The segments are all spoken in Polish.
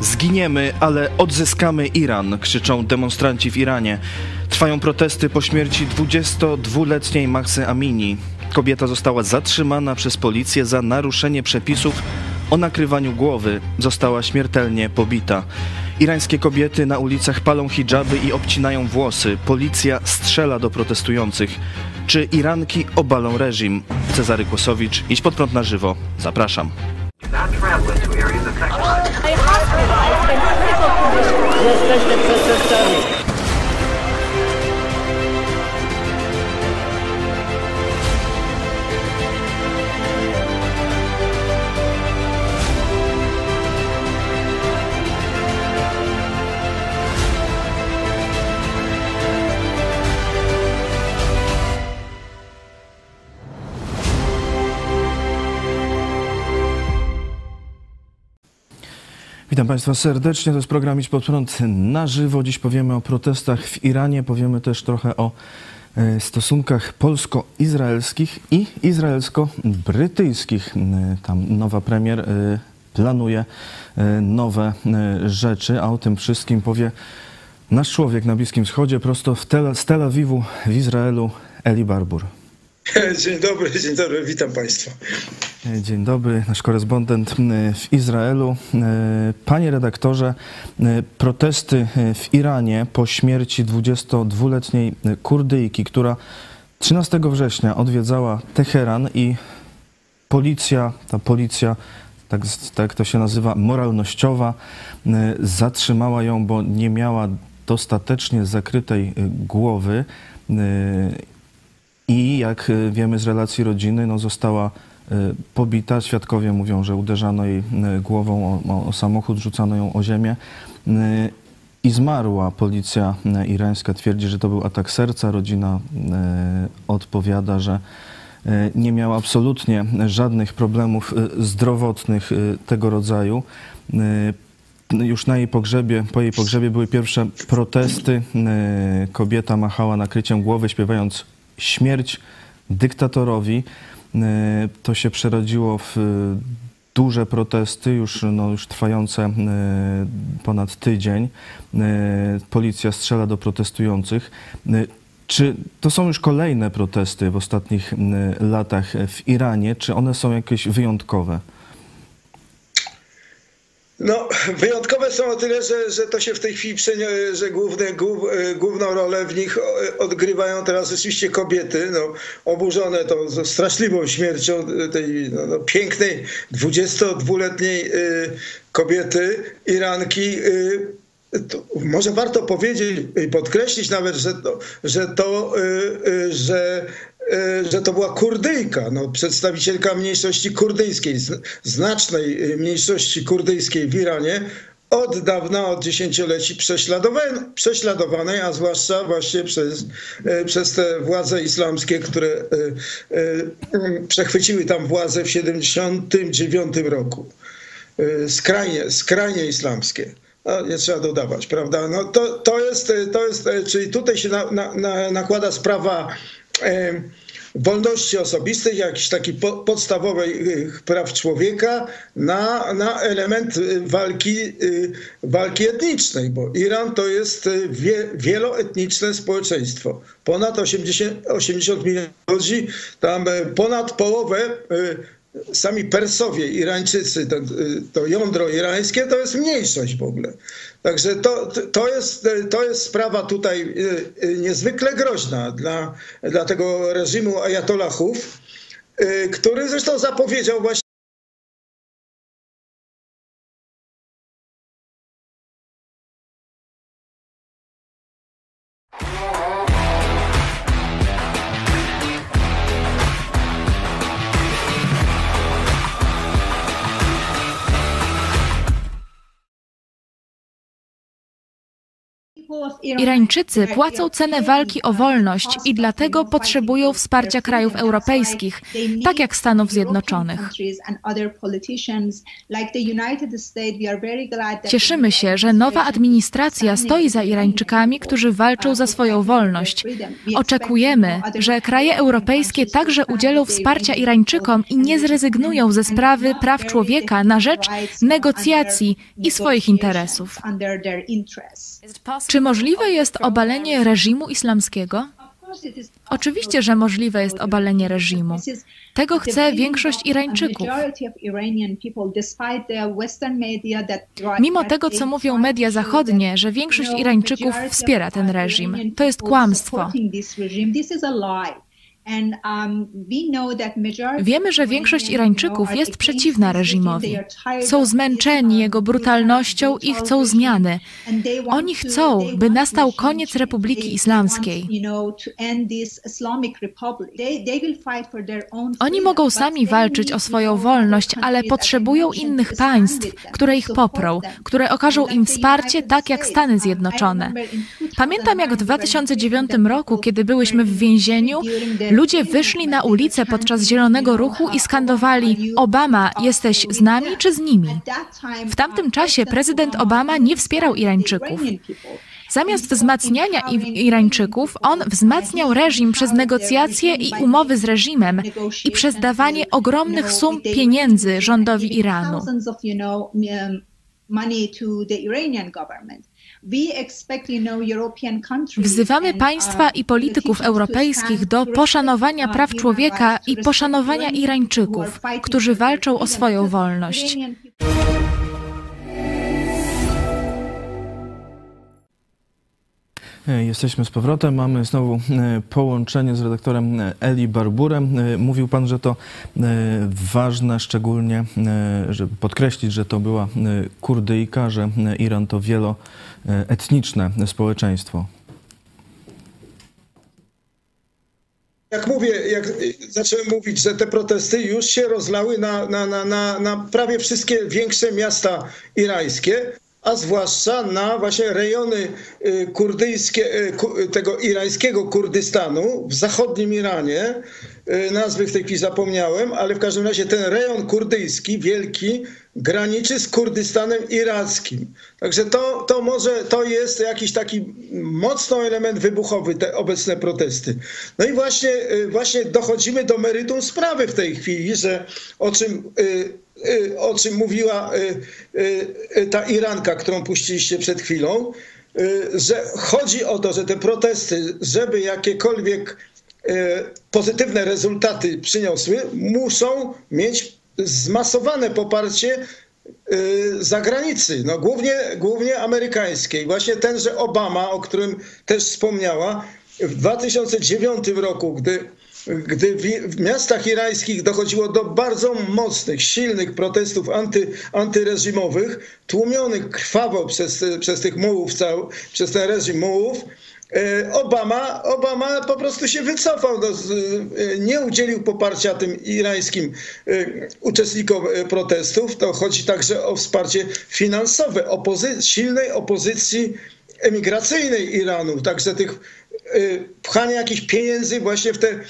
Zginiemy, ale odzyskamy Iran, krzyczą demonstranci w Iranie. Trwają protesty po śmierci 22-letniej Mahsy Amini. Kobieta została zatrzymana przez policję za naruszenie przepisów o nakrywaniu głowy. Została śmiertelnie pobita. Irańskie kobiety na ulicach palą hijaby i obcinają włosy. Policja strzela do protestujących. Czy Iranki obalą reżim? Cezary Kłosowicz, idź pod prąd na żywo. Zapraszam. Jesteśmy przestępcami. Witam Państwa serdecznie. To jest program Idź Pod Prąd na żywo. Dziś powiemy o protestach w Iranie. Powiemy też trochę o e, stosunkach polsko-izraelskich i izraelsko-brytyjskich. E, Tam nowa premier e, planuje nowe rzeczy, a o tym wszystkim powie nasz człowiek na Bliskim Wschodzie, prosto Tel, z Tel Awiwu w Izraelu, Eli Barbur. Dzień dobry, dzień dobry, witam Państwa. Dzień dobry, nasz korespondent w Izraelu. E, Panie redaktorze, e, protesty e, w Iranie po śmierci 22-letniej Kurdyjki, która 13 września odwiedzała Teheran i policja, ta policja, tak, tak to się nazywa, moralnościowa, zatrzymała ją, bo nie miała dostatecznie zakrytej głowy. E, i jak y, wiemy z relacji rodziny, no została y, pobita. Świadkowie mówią, że uderzano jej y, głową o, o, samochód, rzucano ją o ziemię. I zmarła. Policja irańska twierdzi, że to był atak serca. Rodzina odpowiada, że nie miała absolutnie żadnych problemów zdrowotnych tego rodzaju. Y, już na jej pogrzebie, po jej pogrzebie były pierwsze protesty. Kobieta machała nakryciem głowy, śpiewając śmierć dyktatorowi. Y, To się przerodziło w y, duże protesty, już, no, już trwające y, ponad tydzień. Policja strzela do protestujących. Czy to są już kolejne protesty w ostatnich latach w Iranie? Czy one są jakieś wyjątkowe? No, wyjątkowe są o tyle, że, że to się w tej chwili że główne, głów, e, główną rolę w nich o- odgrywają teraz oczywiście kobiety, no, oburzone tą straszliwą śmiercią tej no, no, pięknej 22-letniej y, kobiety, Iranki. y, może warto powiedzieć i podkreślić nawet, że to, że, to, że, że to była Kurdyjka, no, przedstawicielka mniejszości kurdyjskiej, znacznej y, mniejszości kurdyjskiej w Iranie, od dawna, od dziesięcioleci prześladowanej, a zwłaszcza właśnie przez, y, przez te władze islamskie, które przechwyciły tam władzę w 1979 roku skrajnie, skrajnie islamskie. No, nie trzeba dodawać, prawda? No to, to, jest, to jest, czyli tutaj się na, na, na, nakłada sprawa e, wolności osobistych, jakichś takich po, podstawowych praw człowieka na, na element y, walki, y, walki etnicznej, bo Iran to jest y, wie, wieloetniczne społeczeństwo. Ponad 80, 80 milionów ludzi, tam e, ponad połowę sami Persowie, Irańczycy, y, to jądro irańskie, to jest mniejszość w ogóle. Także to, to, jest, to jest sprawa tutaj y, y, niezwykle groźna dla, dla tego reżimu ajatollahów, y, który zresztą zapowiedział właśnie Irańczycy płacą cenę walki o wolność i dlatego potrzebują wsparcia krajów europejskich, tak jak Stanów Zjednoczonych. Cieszymy się, że nowa administracja stoi za Irańczykami, którzy walczą za swoją wolność. Oczekujemy, że kraje europejskie także udzielą wsparcia Irańczykom i nie zrezygnują ze sprawy praw człowieka na rzecz negocjacji i swoich interesów. Czy możliwe jest obalenie reżimu islamskiego? Oczywiście, że możliwe jest obalenie reżimu. Tego chce większość Irańczyków. Mimo tego, co mówią media zachodnie, że większość Irańczyków wspiera ten reżim, to jest kłamstwo. Um, Wiemy, że większość Irańczyków jest przeciwna reżimowi. Są zmęczeni jego brutalnością i chcą zmiany. Oni chcą, by nastał koniec Republiki Islamskiej. Oni mogą sami walczyć o swoją wolność, ale potrzebują innych państw, które ich poprą, które okażą im wsparcie, tak jak Stany Zjednoczone. Pamiętam, jak w 2009 roku, kiedy byłyśmy w więzieniu, Ludzie wyszli na ulicę podczas Zielonego Ruchu i skandowali: Obama, jesteś z nami czy z nimi? W tamtym czasie prezydent Obama nie wspierał Irańczyków. Zamiast wzmacniania Irańczyków, on wzmacniał reżim przez negocjacje i umowy z reżimem i przez dawanie ogromnych sum pieniędzy rządowi Iranu. Wzywamy państwa i polityków europejskich do poszanowania praw człowieka i poszanowania Irańczyków, którzy walczą o swoją wolność. E, jesteśmy z powrotem. Mamy znowu e, połączenie z redaktorem e, Eli Barburem. Mówił pan, że to ważne szczególnie, żeby podkreślić, że to była Kurdyjka, że Iran to wieloetniczne społeczeństwo. Jak mówię, jak zacząłem mówić, że te protesty już się rozlały na, na, na, na, na prawie wszystkie większe miasta irańskie a zwłaszcza na właśnie rejony y, kurdyjskie, y, tego irańskiego Kurdystanu w zachodnim Iranie. Y, nazwy w tej chwili zapomniałem, ale w każdym razie ten rejon kurdyjski, wielki, graniczy z Kurdystanem irackim. Także to, to może to jest jakiś taki mocno element wybuchowy, te obecne protesty. No i właśnie, właśnie dochodzimy do meritum sprawy w tej chwili, że o czym Y, o czym mówiła ta Iranka, którą puściliście przed chwilą, że chodzi o to, że te protesty, żeby jakiekolwiek pozytywne rezultaty przyniosły, muszą mieć zmasowane poparcie zagranicy, no głównie, głównie amerykańskiej. Właśnie tenże Obama, o którym też wspomniała, w 2009 roku, gdy gdy w miastach irańskich dochodziło do bardzo mocnych, silnych protestów anty, antyreżimowych, tłumionych krwawo przez, przez tych mułów, przez ten reżim mułów, e, Obama, Obama po prostu się wycofał, do, e, nie udzielił poparcia tym irańskim e, uczestnikom protestów. To chodzi także o wsparcie finansowe opozy silnej opozycji emigracyjnej Iranu, także tych pchanie jakichś pieniędzy właśnie w te,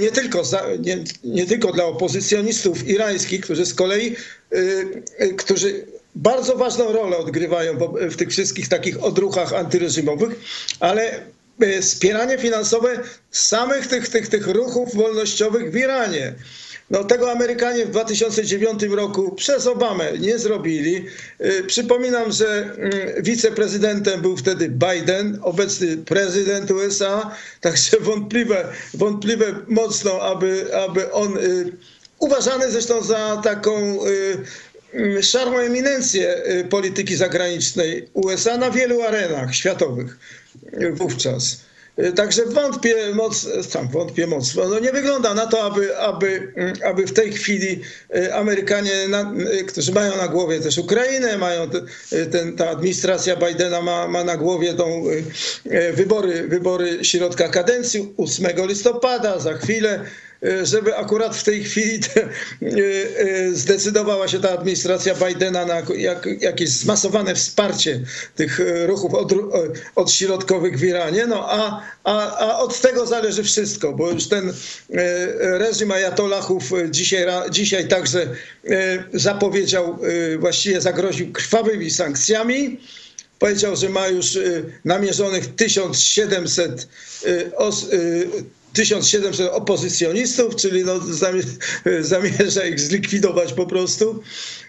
nie tylko, za, nie, nie tylko dla opozycjonistów irańskich, którzy z kolei, którzy bardzo ważną rolę odgrywają w tych wszystkich takich odruchach antyreżimowych, ale wspieranie finansowe samych tych, tych, tych ruchów wolnościowych w Iranie. No, tego Amerykanie w 2009 roku przez Obamę nie zrobili. Y, przypominam, że mm, wiceprezydentem był wtedy Biden, obecny prezydent USA, także wątpliwe, wątpliwe mocno, aby, aby on, y, uważany zresztą za taką szarą eminencję polityki zagranicznej USA na wielu arenach światowych wówczas. Y, także wątpię mocno, tam wątpię. No nie wygląda na to, aby, aby, mm, aby w tej chwili y, Amerykanie, y, którzy mają na głowie też Ukrainę, mają ten, ta administracja Bidena ma, ma na głowie tą wybory, wybory środka kadencji 8 listopada, za chwilę żeby akurat w tej chwili te, e, e, zdecydowała się ta administracja Bidena na jak, jakieś zmasowane wsparcie tych ruchów od, odśrodkowych w Iranie. No a, a, a od tego zależy wszystko, bo już ten reżim ajatollahów dzisiaj, dzisiaj także zapowiedział, właściwie zagroził krwawymi sankcjami. Powiedział, że ma już namierzonych 1700 os, 1700 opozycjonistów, czyli no zamierza ich zlikwidować po prostu.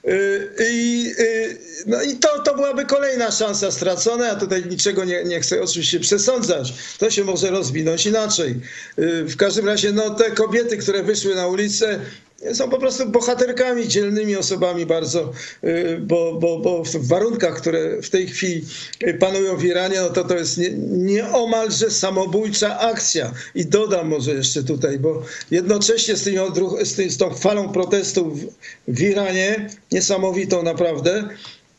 Y, I, y, no i to, to byłaby kolejna szansa stracona. Ja tutaj niczego nie, nie chcę oczywiście przesądzać. To się może rozwinąć inaczej. Y, w każdym razie no, te kobiety, które wyszły na ulicę, są po prostu bohaterkami, dzielnymi osobami bardzo, y, bo, bo, bo w warunkach, które w tej chwili panują w Iranie, no to to jest nie, nieomalże samobójcza akcja. I dodam może jeszcze tutaj, bo jednocześnie z, tymi z, z tą falą protestów w, w Iranie, niesamowitą naprawdę,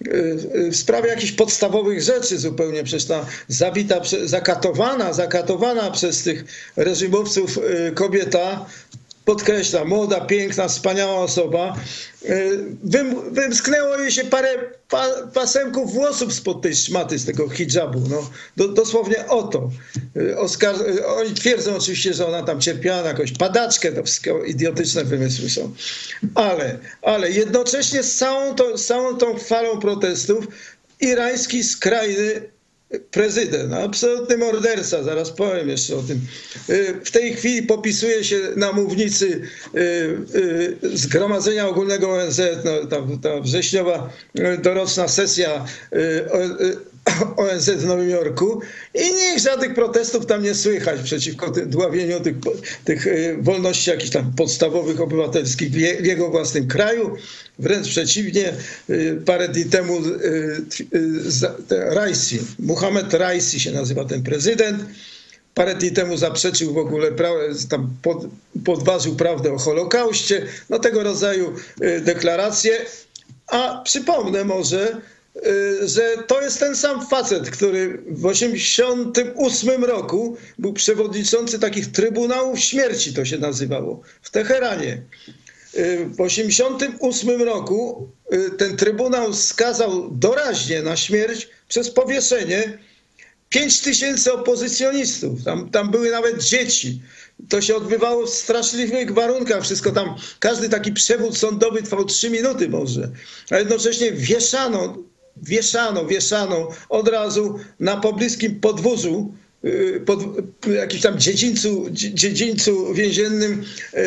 y, w sprawie jakichś podstawowych rzeczy zupełnie, przecież ta zabita, zakatowana, zakatowana przez tych reżimowców y, kobieta podkreślam, młoda, piękna, wspaniała osoba. E, wym, wymsknęło jej się parę pa, pasemków włosów spod tej szmaty, z tego hijabu. No, do, dosłownie o to. E, Oskar, e, oni twierdzą oczywiście, że ona tam cierpiała na jakąś padaczkę, to wszystko idiotyczne wymysły są. Ale, ale jednocześnie z całą, to, z całą tą falą protestów irański skrajny prezydent, absolutny morderca, zaraz powiem jeszcze o tym. Y, w tej chwili popisuje się na mównicy y, y, Zgromadzenia Ogólnego ONZ, no, ta, ta wrześniowa doroczna sesja ONZ w Nowym Jorku i niech żadnych protestów tam nie słychać przeciwko dławieniu tych, tych wolności jakichś tam podstawowych obywatelskich w jego własnym kraju. Wręcz przeciwnie, y, parę dni temu y, y, Raisi, Muhammad Raisi się nazywa ten prezydent, parę dni temu zaprzeczył w ogóle, tam pod, podważył prawdę o Holokauście, no tego rodzaju deklaracje. A przypomnę może, że to jest ten sam facet, który w 1988 roku był przewodniczący takich trybunałów śmierci, to się nazywało, w Teheranie. W 1988 roku y, ten trybunał skazał doraźnie na śmierć przez powieszenie 5 tysięcy opozycjonistów. Tam, tam były nawet dzieci. To się odbywało w straszliwych warunkach. Wszystko tam, każdy taki przewód sądowy trwał 3 minuty może. A jednocześnie wieszano, wieszano, wieszano od razu na pobliskim podwórzu Y, pod jakimś tam dziedzińcu, dziedzińcu więziennym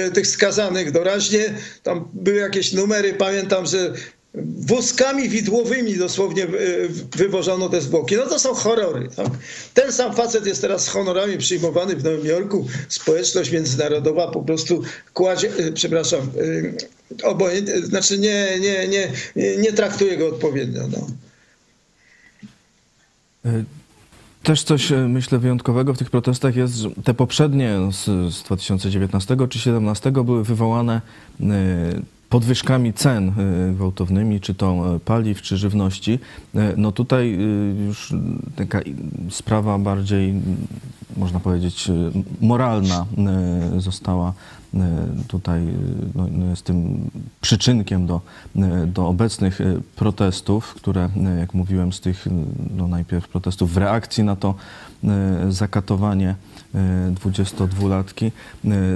y, tych skazanych doraźnie. Tam były jakieś numery, pamiętam, że wózkami widłowymi dosłownie y, wywożono te zwłoki. No to są horrory. Tak? Ten sam facet jest teraz z honorami przyjmowany w Nowym Jorku. Społeczność międzynarodowa po prostu kładzie, przepraszam, obojętnie, znaczy nie, nie, nie, nie traktuje go odpowiednio. No. Też coś, e, myślę, wyjątkowego w tych protestach jest, że te poprzednie z, z 2019 czy 2017 były wywołane e, podwyżkami cen e, gwałtownymi, czy to paliw, czy żywności. No tutaj już taka sprawa bardziej, można powiedzieć, moralna została tutaj no, no, jest tym przyczynkiem do, do obecnych protestów, które, jak mówiłem, z tych no, najpierw protestów w reakcji na to zakatowanie 22-latki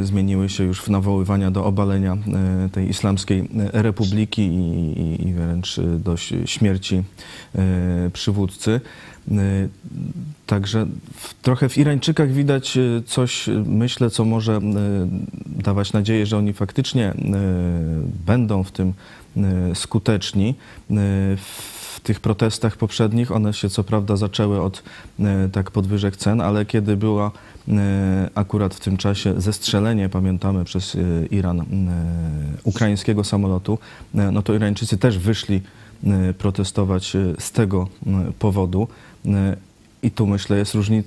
zmieniły się już w nawoływania do obalenia tej islamskiej republiki i, i wręcz do śmierci przywódcy. Także w, trochę w Irańczykach widać e, coś, e, myślę, co może dawać nadzieję, że oni faktycznie będą w tym skuteczni. W tych protestach poprzednich one się co prawda zaczęły od tak podwyżek cen, ale kiedy było akurat w tym czasie zestrzelenie, pamiętamy, przez Iran ukraińskiego samolotu, no to Irańczycy też wyszli protestować z tego powodu. I tu myślę, jest różni,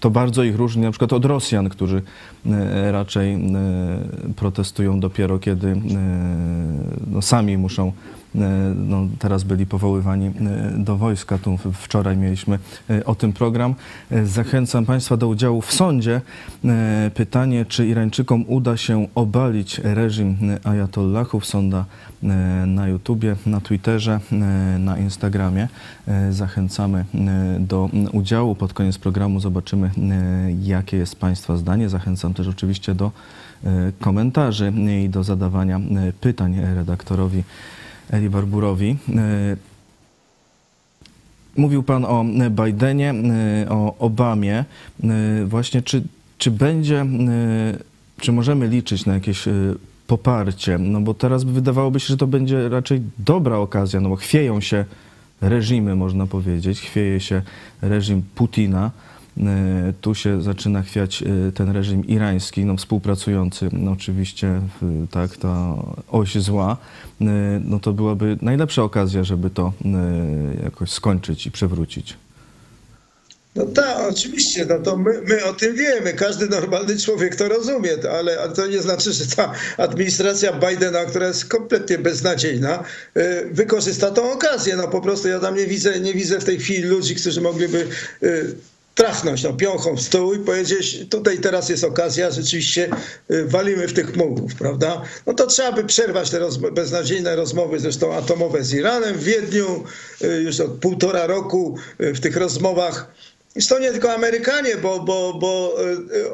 to bardzo ich różni na przykład od Rosjan, którzy e, raczej e, protestują dopiero kiedy e, no, sami muszą no, teraz byli powoływani do wojska. Tu wczoraj mieliśmy o tym program. Zachęcam Państwa do udziału w sądzie. Pytanie, czy Irańczykom uda się obalić reżim ajatollahów? Sonda na YouTubie, na Twitterze, na Instagramie. Zachęcamy do udziału. Pod koniec programu zobaczymy, jakie jest Państwa zdanie. Zachęcam też oczywiście do komentarzy i do zadawania pytań redaktorowi Eli Barburowi. Mówił Pan o Bidenie, o Obamie. Właśnie, czy, czy będzie, czy możemy liczyć na jakieś poparcie? No bo teraz wydawałoby się, że to będzie raczej dobra okazja, no bo chwieją się reżimy, można powiedzieć. Chwieje się reżim Putina. Tu się zaczyna chwiać ten reżim irański, no współpracujący, no oczywiście, tak, ta oś zła, no to byłaby najlepsza okazja, żeby to jakoś skończyć i przewrócić. No tak, oczywiście, no to my, my, o tym wiemy, każdy normalny człowiek to rozumie, ale, ale to nie znaczy, że ta administracja Bidena, która jest kompletnie beznadziejna, wykorzysta tą okazję. No po prostu ja tam nie widzę, nie widzę w tej chwili ludzi, którzy mogliby trafnąć no, piąchą w stół i powiedzieć, tutaj teraz jest okazja, rzeczywiście walimy w tych mułów, prawda? No to trzeba by przerwać te rozmo beznadziejne rozmowy, zresztą atomowe z Iranem w Wiedniu, już od półtora roku w tych rozmowach i to nie tylko Amerykanie, bo, bo, bo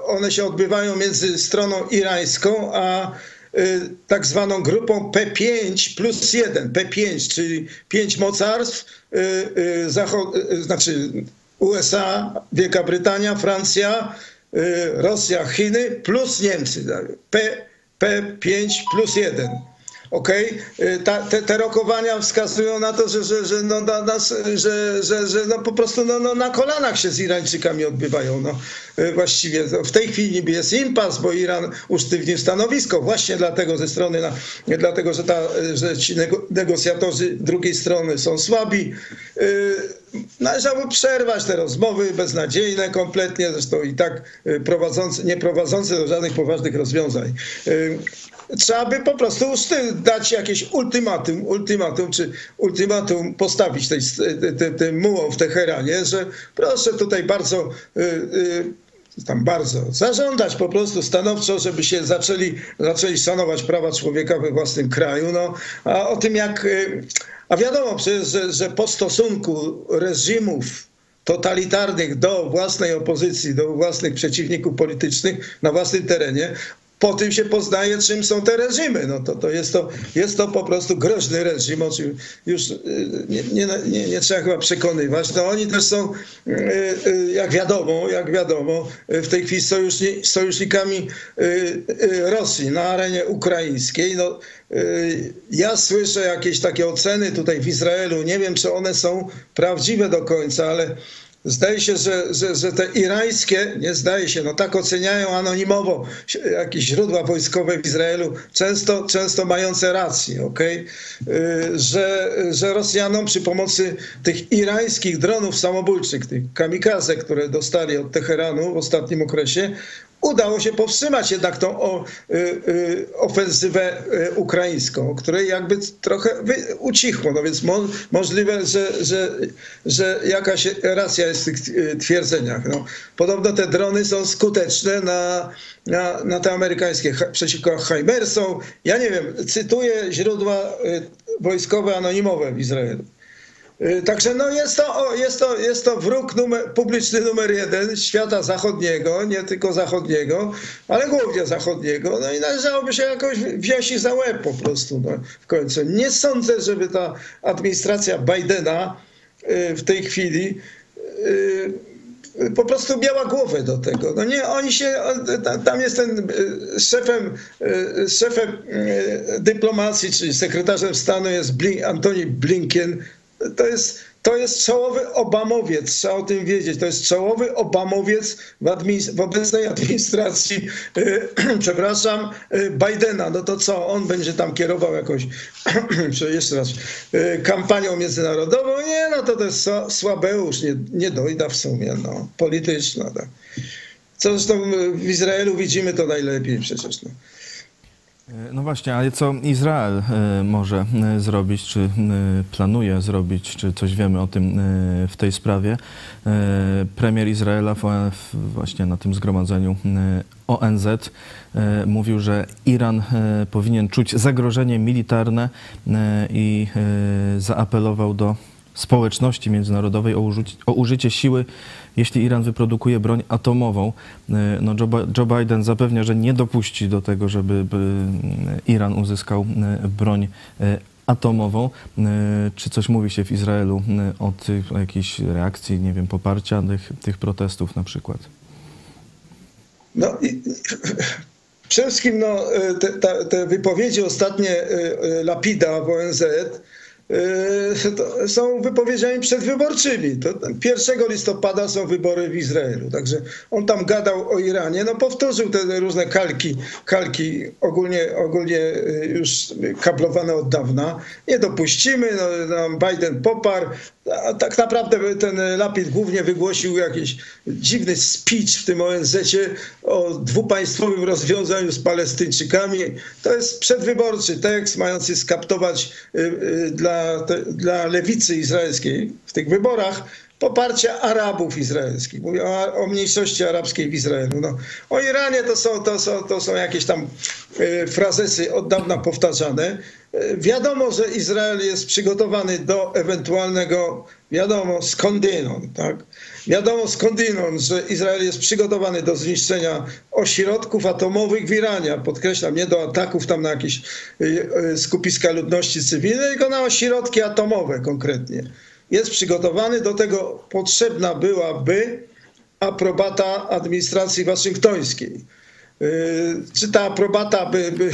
one się odbywają między stroną irańską, a tak zwaną grupą P5 plus 1. P5, czyli pięć mocarstw, zachod, znaczy USA, Wielka Brytania, Francja, Rosja, Chiny plus Niemcy. P, P5 plus 1. Okej, okay? te, te rokowania wskazują na to, że, że, że, no, na, nas, że, że, że no, po prostu no, no, na kolanach się z Irańczykami odbywają. No, właściwie w tej chwili niby jest impas, bo Iran usztywnił stanowisko właśnie dlatego ze strony, na, dlatego że, ta, że ci negocjatorzy drugiej strony są słabi. Należało przerwać te rozmowy beznadziejne kompletnie, zresztą i tak prowadzące, nie prowadzące do żadnych poważnych rozwiązań trzeba by po prostu dać jakieś ultimatum, ultimatum czy ultimatum postawić tej, tej, tej mułom w Teheranie, że proszę tutaj bardzo tam bardzo zażądać po prostu stanowczo, żeby się zaczęli, zaczęli szanować prawa człowieka we własnym kraju. No, a o tym jak, a wiadomo przecież, że, że po stosunku reżimów totalitarnych do własnej opozycji, do własnych przeciwników politycznych na własnym terenie, po tym się poznaje, czym są te reżimy. No to, to, jest, to jest to po prostu groźny reżim, o czym już nie, nie, nie, nie trzeba chyba przekonywać. No oni też są, jak wiadomo, jak wiadomo, w tej chwili sojuszni, sojusznikami Rosji na arenie ukraińskiej. No, ja słyszę jakieś takie oceny tutaj w Izraelu. Nie wiem, czy one są prawdziwe do końca, ale Zdaje się, że, że, że te irańskie, nie zdaje się, no tak oceniają anonimowo jakieś źródła wojskowe w Izraelu, często, często mające rację, okay? że, że Rosjanom przy pomocy tych irańskich dronów samobójczych, tych kamikaze, które dostali od Teheranu w ostatnim okresie, udało się powstrzymać jednak tą o, y, y, ofensywę y, ukraińską, której jakby trochę ucichło. No więc mo, możliwe, że, że, że jakaś racja jest w tych twierdzeniach. No, podobno te drony są skuteczne na, na, na te amerykańskie przeciwko Heimersom. Ja nie wiem, cytuję źródła wojskowe anonimowe w Izraelu. Także no jest, to, jest, to, jest to wróg numer, publiczny numer jeden świata zachodniego, nie tylko zachodniego, ale głównie zachodniego. No i należałoby się jakoś wziąć za łeb po prostu no, w końcu. Nie sądzę, żeby ta administracja Bidena w tej chwili po prostu miała głowę do tego. No nie, oni się, tam jest ten szefem, szefem dyplomacji, czyli sekretarzem stanu jest Blin, Antoni Blinken, to jest, to jest czołowy Obamowiec, trzeba o tym wiedzieć. To jest czołowy Obamowiec w, administ w obecnej administracji, yy, przepraszam, yy, Bidena. No to co, on będzie tam kierował jakąś, jeszcze raz, yy, kampanią międzynarodową? Nie, no to to jest słabeusz, nie, nie dojda w sumie, no, polityczna. Tak. Co zresztą w Izraelu widzimy to najlepiej przecież. No. No właśnie, ale co Izrael e, może e, zrobić, czy e, planuje zrobić, czy coś wiemy o tym e, w tej sprawie? E, Premier Izraela właśnie na tym zgromadzeniu e, ONZ e, mówił, że Iran e, powinien czuć zagrożenie militarne e, i e, zaapelował do społeczności międzynarodowej o, użycie- o użycie siły, jeśli Iran wyprodukuje broń atomową. E, No Joe, Bi- Joe Biden zapewnia, że nie dopuści do tego, żeby by, mm, Iran uzyskał e, broń e, atomową. Czy coś mówi się w Izraelu o, tych, o jakiejś reakcji, nie wiem, poparcia tych, tych protestów na przykład? No, i, przede wszystkim no, te, te wypowiedzi ostatnie Lapida w ONZ są wypowiedziami przedwyborczymi. To 1 listopada są wybory w Izraelu, także on tam gadał o Iranie, no powtórzył te różne kalki, kalki ogólnie, ogólnie e, już kablowane od dawna. Nie dopuścimy, no, Biden poparł, a tak naprawdę ten Lapid głównie wygłosił jakiś dziwny speech w tym ONZ-cie o dwupaństwowym rozwiązaniu z Palestyńczykami. To jest przedwyborczy tekst mający skaptować y, y, dla, dla lewicy izraelskiej w tych wyborach poparcia Arabów izraelskich. Mówię o, o mniejszości arabskiej w Izraelu. No, o Iranie to są, to, są, to są jakieś tam y, frazesy od dawna powtarzane. Y, Wiadomo, że Izrael jest przygotowany do ewentualnego, wiadomo skądinąd, tak? Wiadomo skądinąd, że Izrael jest przygotowany do zniszczenia ośrodków atomowych w Iranie. Podkreślam, nie do ataków tam na jakieś y, y, skupiska ludności cywilnej, tylko na ośrodki atomowe konkretnie. Jest przygotowany, do tego potrzebna byłaby aprobata administracji waszyngtońskiej. Yy, Czy ta aprobata by, by,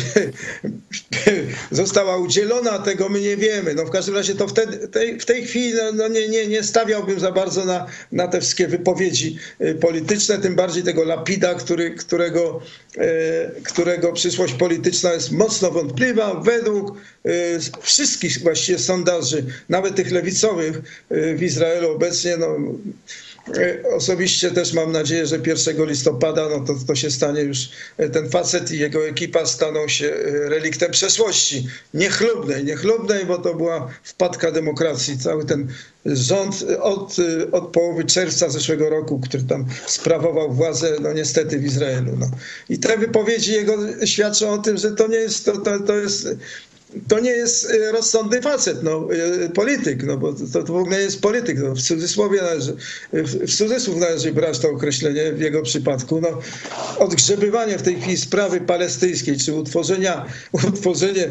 by została udzielona, tego my nie wiemy. No w każdym razie to wtedy, tej, w tej chwili no, no nie, nie, nie stawiałbym za bardzo na, na te wszystkie wypowiedzi y, polityczne, tym bardziej tego Lapida, który, którego, y, którego przyszłość polityczna jest mocno wątpliwa. Według y, wszystkich właściwie sondaży, nawet tych lewicowych y, w Izraelu obecnie, no, Osobiście też mam nadzieję, że 1 listopada no to, to się stanie już, e, ten facet i jego ekipa staną się e, reliktem przeszłości. Niechlubnej, niechlubnej, bo to była wpadka demokracji. Cały ten rząd od, e, od połowy czerwca zeszłego roku, który tam sprawował władzę, no niestety w Izraelu. No. I te wypowiedzi jego świadczą o tym, że to nie jest, to, to, to jest to nie jest e, rozsądny facet, no, e, polityk, no bo to, to w ogóle jest polityk. No, w cudzysłowie należy, w, w cudzysłów należy brać to określenie w jego przypadku. No, odgrzebywanie w tej chwili sprawy palestyńskiej, czy utworzenia, utworzenie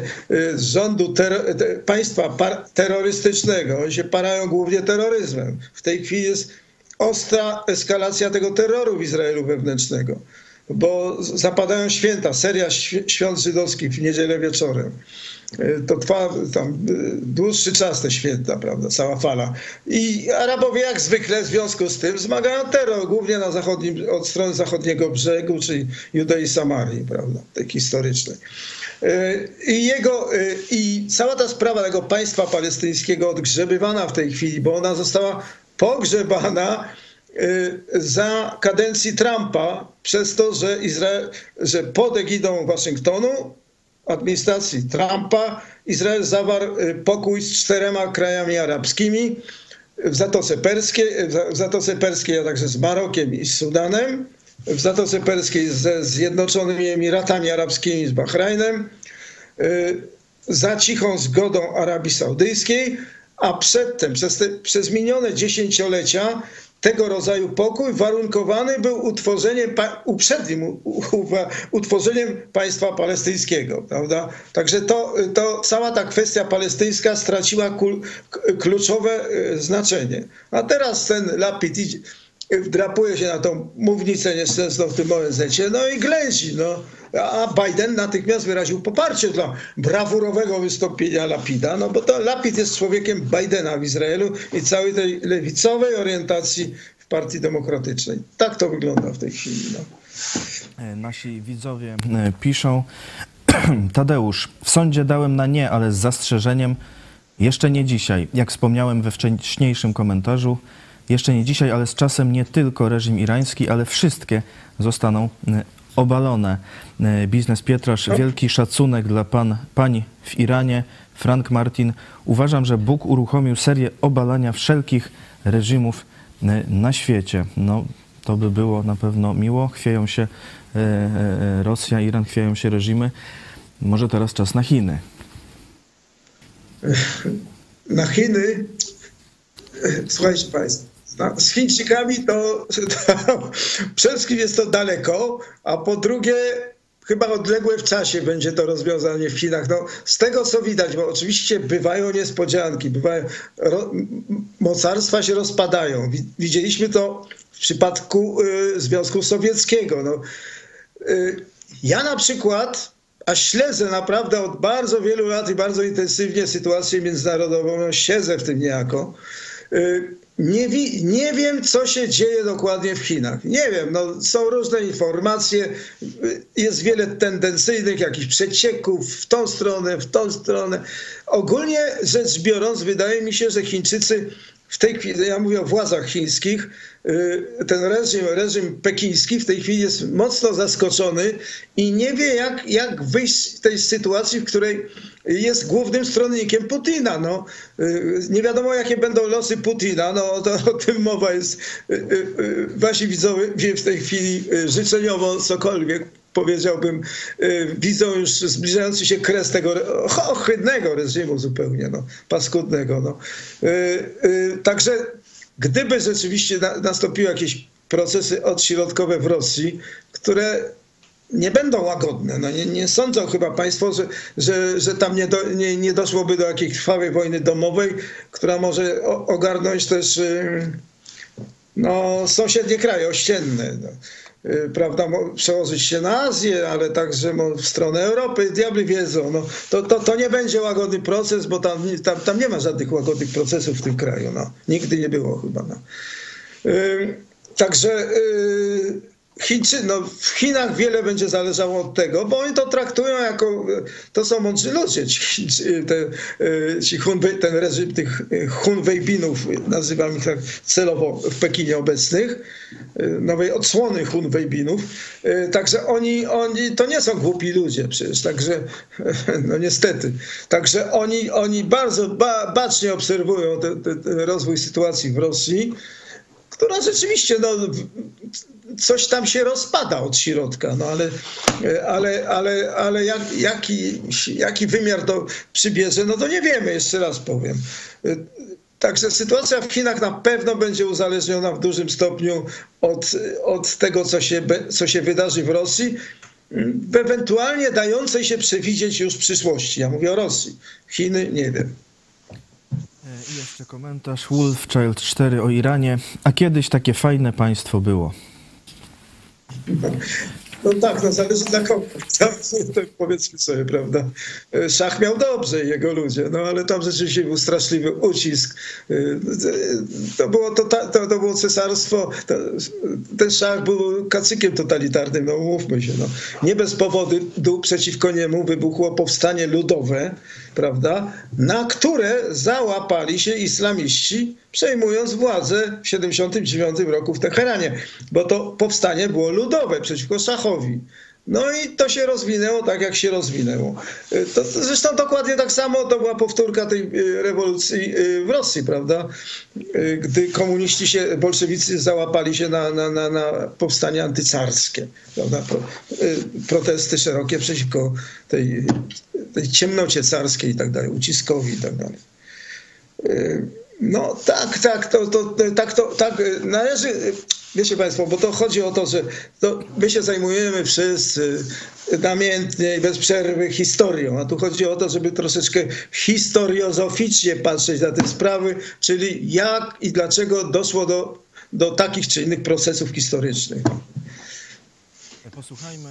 rządu ter, te, państwa par, terrorystycznego, oni się parają głównie terroryzmem. W tej chwili jest ostra eskalacja tego terroru w Izraelu wewnętrznego bo zapadają święta, seria świąt żydowskich w niedzielę wieczorem. To trwa tam y, dłuższy czas te święta, prawda, cała fala. I Arabowie jak zwykle w związku z tym zmagają terror, głównie na zachodnim, od strony zachodniego brzegu, czyli Judei Samarii, prawda, tej historycznej. Y, I, jego, y, I cała ta sprawa tego państwa palestyńskiego odgrzebywana w tej chwili, bo ona została pogrzebana za kadencji Trumpa przez to, że, Izrael, że pod egidą Waszyngtonu, administracji Trumpa, Izrael zawarł pokój z czterema krajami arabskimi w Zatoce Perskiej, w Zatoce Perskiej a także z Marokiem i z Sudanem, w Zatoce Perskiej ze Zjednoczonymi Emiratami Arabskimi, z Bahrajnem, za cichą zgodą Arabii Saudyjskiej, a przedtem, przez, te, przez minione dziesięciolecia, tego rodzaju pokój warunkowany był utworzeniem, uprzednim utworzeniem państwa palestyńskiego, prawda? Także to, to cała ta kwestia palestyńska straciła kluczowe znaczenie. A teraz ten Lapid idzie, wdrapuje się na tą mównicę nieszczęsną w tym ONZ-cie, no i ględzi, no. A Biden natychmiast wyraził poparcie dla brawurowego wystąpienia Lapida, no bo to Lapid jest człowiekiem Bidena w Izraelu i całej tej lewicowej orientacji w Partii Demokratycznej. Tak to wygląda w tej chwili. No. Nasi widzowie piszą, Tadeusz, w sądzie dałem na nie, ale z zastrzeżeniem, jeszcze nie dzisiaj. Jak wspomniałem we wcześniejszym komentarzu, jeszcze nie dzisiaj, ale z czasem nie tylko reżim irański, ale wszystkie zostaną obalone. E, Biznes Pietrasz, wielki szacunek dla pan, pań w Iranie. Frank Martin, uważam, że Bóg uruchomił serię obalania wszelkich reżimów e, na świecie. No, to by było na pewno miło. Chwieją się Rosja, Iran, chwieją się reżimy. Może teraz czas na Chiny. Na Chiny, słuchajcie Państwo, z Chińczykami to, to przede wszystkim jest to daleko, a po drugie chyba odległe w czasie będzie to rozwiązanie w Chinach. No, z tego co widać, bo oczywiście bywają niespodzianki, bywają, ro, mocarstwa się rozpadają. Wi- Widzieliśmy to w przypadku y, Związku Sowieckiego. No, Y, Ja na przykład, a śledzę naprawdę od bardzo wielu lat i bardzo intensywnie sytuację międzynarodową, no siedzę w tym niejako. y, Nie, wi- nie wiem, co się dzieje dokładnie w Chinach. Nie wiem, no, są różne informacje, jest wiele tendencyjnych jakichś przecieków w tą stronę, w tą stronę. Ogólnie rzecz biorąc, wydaje mi się, że Chińczycy w tej chwili, ja mówię o władzach chińskich, y, ten reżim, reżim pekiński w tej chwili jest mocno zaskoczony i nie wie, jak, jak wyjść z tej sytuacji, w której jest głównym stronnikiem Putina. No, y, nie wiadomo, jakie będą losy Putina, no to o tym mowa jest. Y, y, Wasi widzowie w tej chwili życzeniowo cokolwiek powiedziałbym, widzą już zbliżający się kres tego ohydnego reżimu zupełnie, no, paskudnego. No. Także gdyby rzeczywiście na, nastąpiły jakieś procesy odśrodkowe w Rosji, które nie będą łagodne. No nie, nie sądzą chyba państwo, że, że, że tam nie, do, nie, nie doszłoby do jakiejś trwałej wojny domowej, która może ogarnąć też y, no, sąsiednie kraje ościenne. No. Y, Prawda, przełożyć się na Azję, ale także w stronę Europy, diabli wiedzą. No, to, to, to nie będzie łagodny proces, bo tam, tam, tam nie ma żadnych łagodnych procesów w tym kraju. No. Nigdy nie było chyba. No. Ym, Także y, Chińczy, no w Chinach wiele będzie zależało od tego, bo oni to traktują jako, to są mądrzy ludzie, ci, te, y, ci Hunwei, ten reżim tych Hunwejbinów, nazywam ich tak celowo w Pekinie obecnych, y, nowej odsłony Hunwejbinów. Y, Także oni, oni to nie są głupi ludzie przecież, także no niestety. Także oni, oni bardzo ba, bacznie obserwują te, te, ten rozwój sytuacji w Rosji która rzeczywiście no, w- coś tam się rozpada od środka, no ale, ale, ale, ale jak, jaki, jaki wymiar to przybierze, no to nie wiemy, jeszcze raz powiem. Także sytuacja w Chinach na pewno będzie uzależniona w dużym stopniu od, od tego, co się, co się wydarzy w Rosji, w ewentualnie dającej się przewidzieć już przyszłości. Ja mówię o Rosji. Chiny nie wiem. E, I jeszcze komentarz Wolfchild 4 o Iranie. A kiedyś takie fajne państwo było. No tak, no zależy dla kogo. Powiedzmy sobie, prawda. Szach miał dobrze jego ludzie, no ale tam rzeczywiście był straszliwy ucisk. To było, to, to, to było cesarstwo, to, ten szach był kacykiem totalitarnym, no umówmy się. No. Nie bez powodu przeciwko niemu wybuchło powstanie ludowe, prawda, na które załapali się islamiści, przejmując władzę w 79 roku w Teheranie, bo to powstanie było ludowe przeciwko szachowi. No i to się rozwinęło tak, jak się rozwinęło. Y, To, to zresztą dokładnie tak samo to była powtórka tej y, rewolucji y, w Rosji, prawda? Gdy komuniści się, bolszewicy załapali się na, na, na, na powstanie antycarskie, prawda? Pro, protesty szerokie przeciwko tej, tej ciemnocie carskiej i tak dalej, uciskowi i tak dalej. No tak, tak, to, to, tak, to, tak należy, wiecie Państwo, bo to chodzi o to, że to my się zajmujemy wszyscy namiętnie i bez przerwy historią, a tu chodzi o to, żeby troszeczkę historiozoficznie patrzeć na te sprawy, czyli jak i dlaczego doszło do, do takich czy innych procesów historycznych. Posłuchajmy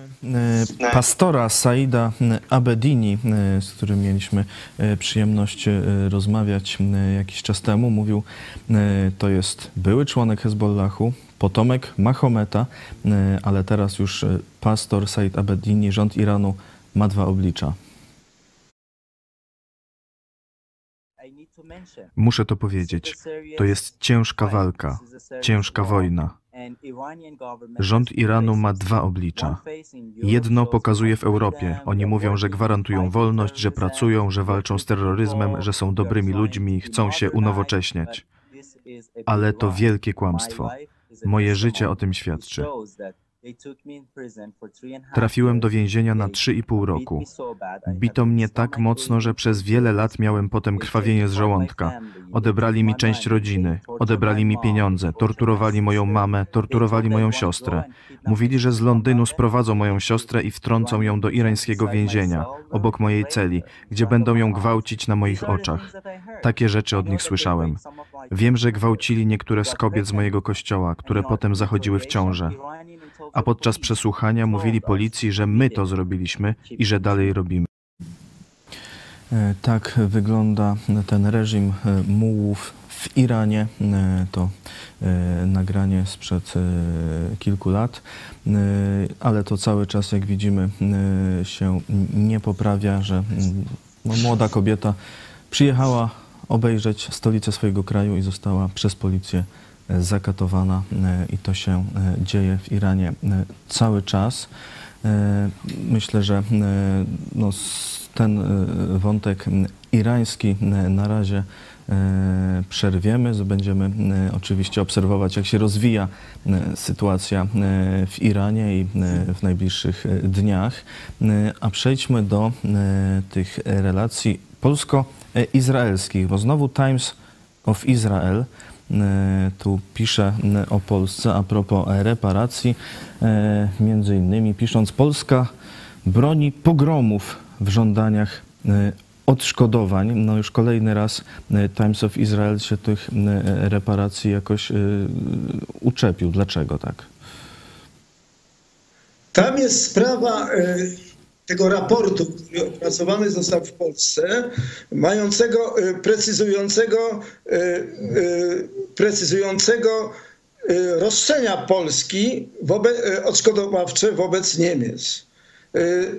e, pastora Saida Abedini, e, z którym mieliśmy e, przyjemność e, rozmawiać e, jakiś czas temu. Mówił, e, to jest były członek Hezbollahu, potomek Mahometa, e, ale teraz już e, pastor Said Abedini, rząd Iranu ma dwa oblicza. Muszę to powiedzieć. To jest ciężka walka, ciężka wojna. Rząd Iranu ma dwa oblicza. Jedno pokazuje w Europie. Oni mówią, że gwarantują wolność, że pracują, że walczą z terroryzmem, że są dobrymi ludźmi, chcą się unowocześniać. Ale to wielkie kłamstwo. Moje życie o tym świadczy. Trafiłem do więzienia na 3,5 roku. Bito mnie tak mocno, że przez wiele lat miałem potem krwawienie z żołądka. Odebrali mi część rodziny, odebrali mi pieniądze, torturowali moją mamę, torturowali moją siostrę. Mówili, że z Londynu sprowadzą moją siostrę i wtrącą ją do irańskiego więzienia, obok mojej celi, gdzie będą ją gwałcić na moich oczach. Takie rzeczy od nich słyszałem. Wiem, że gwałcili niektóre z kobiet z mojego kościoła, które potem zachodziły w ciążę. A podczas przesłuchania mówili policji, że my to zrobiliśmy i że dalej robimy. E, Tak wygląda ten reżim e, mułów w Iranie. E, To nagranie sprzed kilku lat, ale to cały czas, jak widzimy, się nie poprawia, że no, młoda kobieta przyjechała obejrzeć stolicę swojego kraju i została przez policję zakatowana e, i to się e, dzieje w Iranie e, cały czas. Myślę, że no, ten wątek irański na razie przerwiemy. Będziemy oczywiście obserwować, jak się rozwija sytuacja w Iranie i w najbliższych dniach. A przejdźmy do tych relacji polsko-izraelskich, bo znowu Times of Israel tu pisze e, o Polsce a propos reparacji, e, między innymi pisząc Polska broni pogromów w żądaniach e, odszkodowań. No już kolejny raz e, Times of Israel się tych e, reparacji jakoś e, uczepił. Dlaczego tak? Tam jest sprawa e, tego raportu, który opracowany został w Polsce, mającego e, precyzującego, e, e, precyzującego roszczenia Polski wobec, odszkodowawcze wobec Niemiec.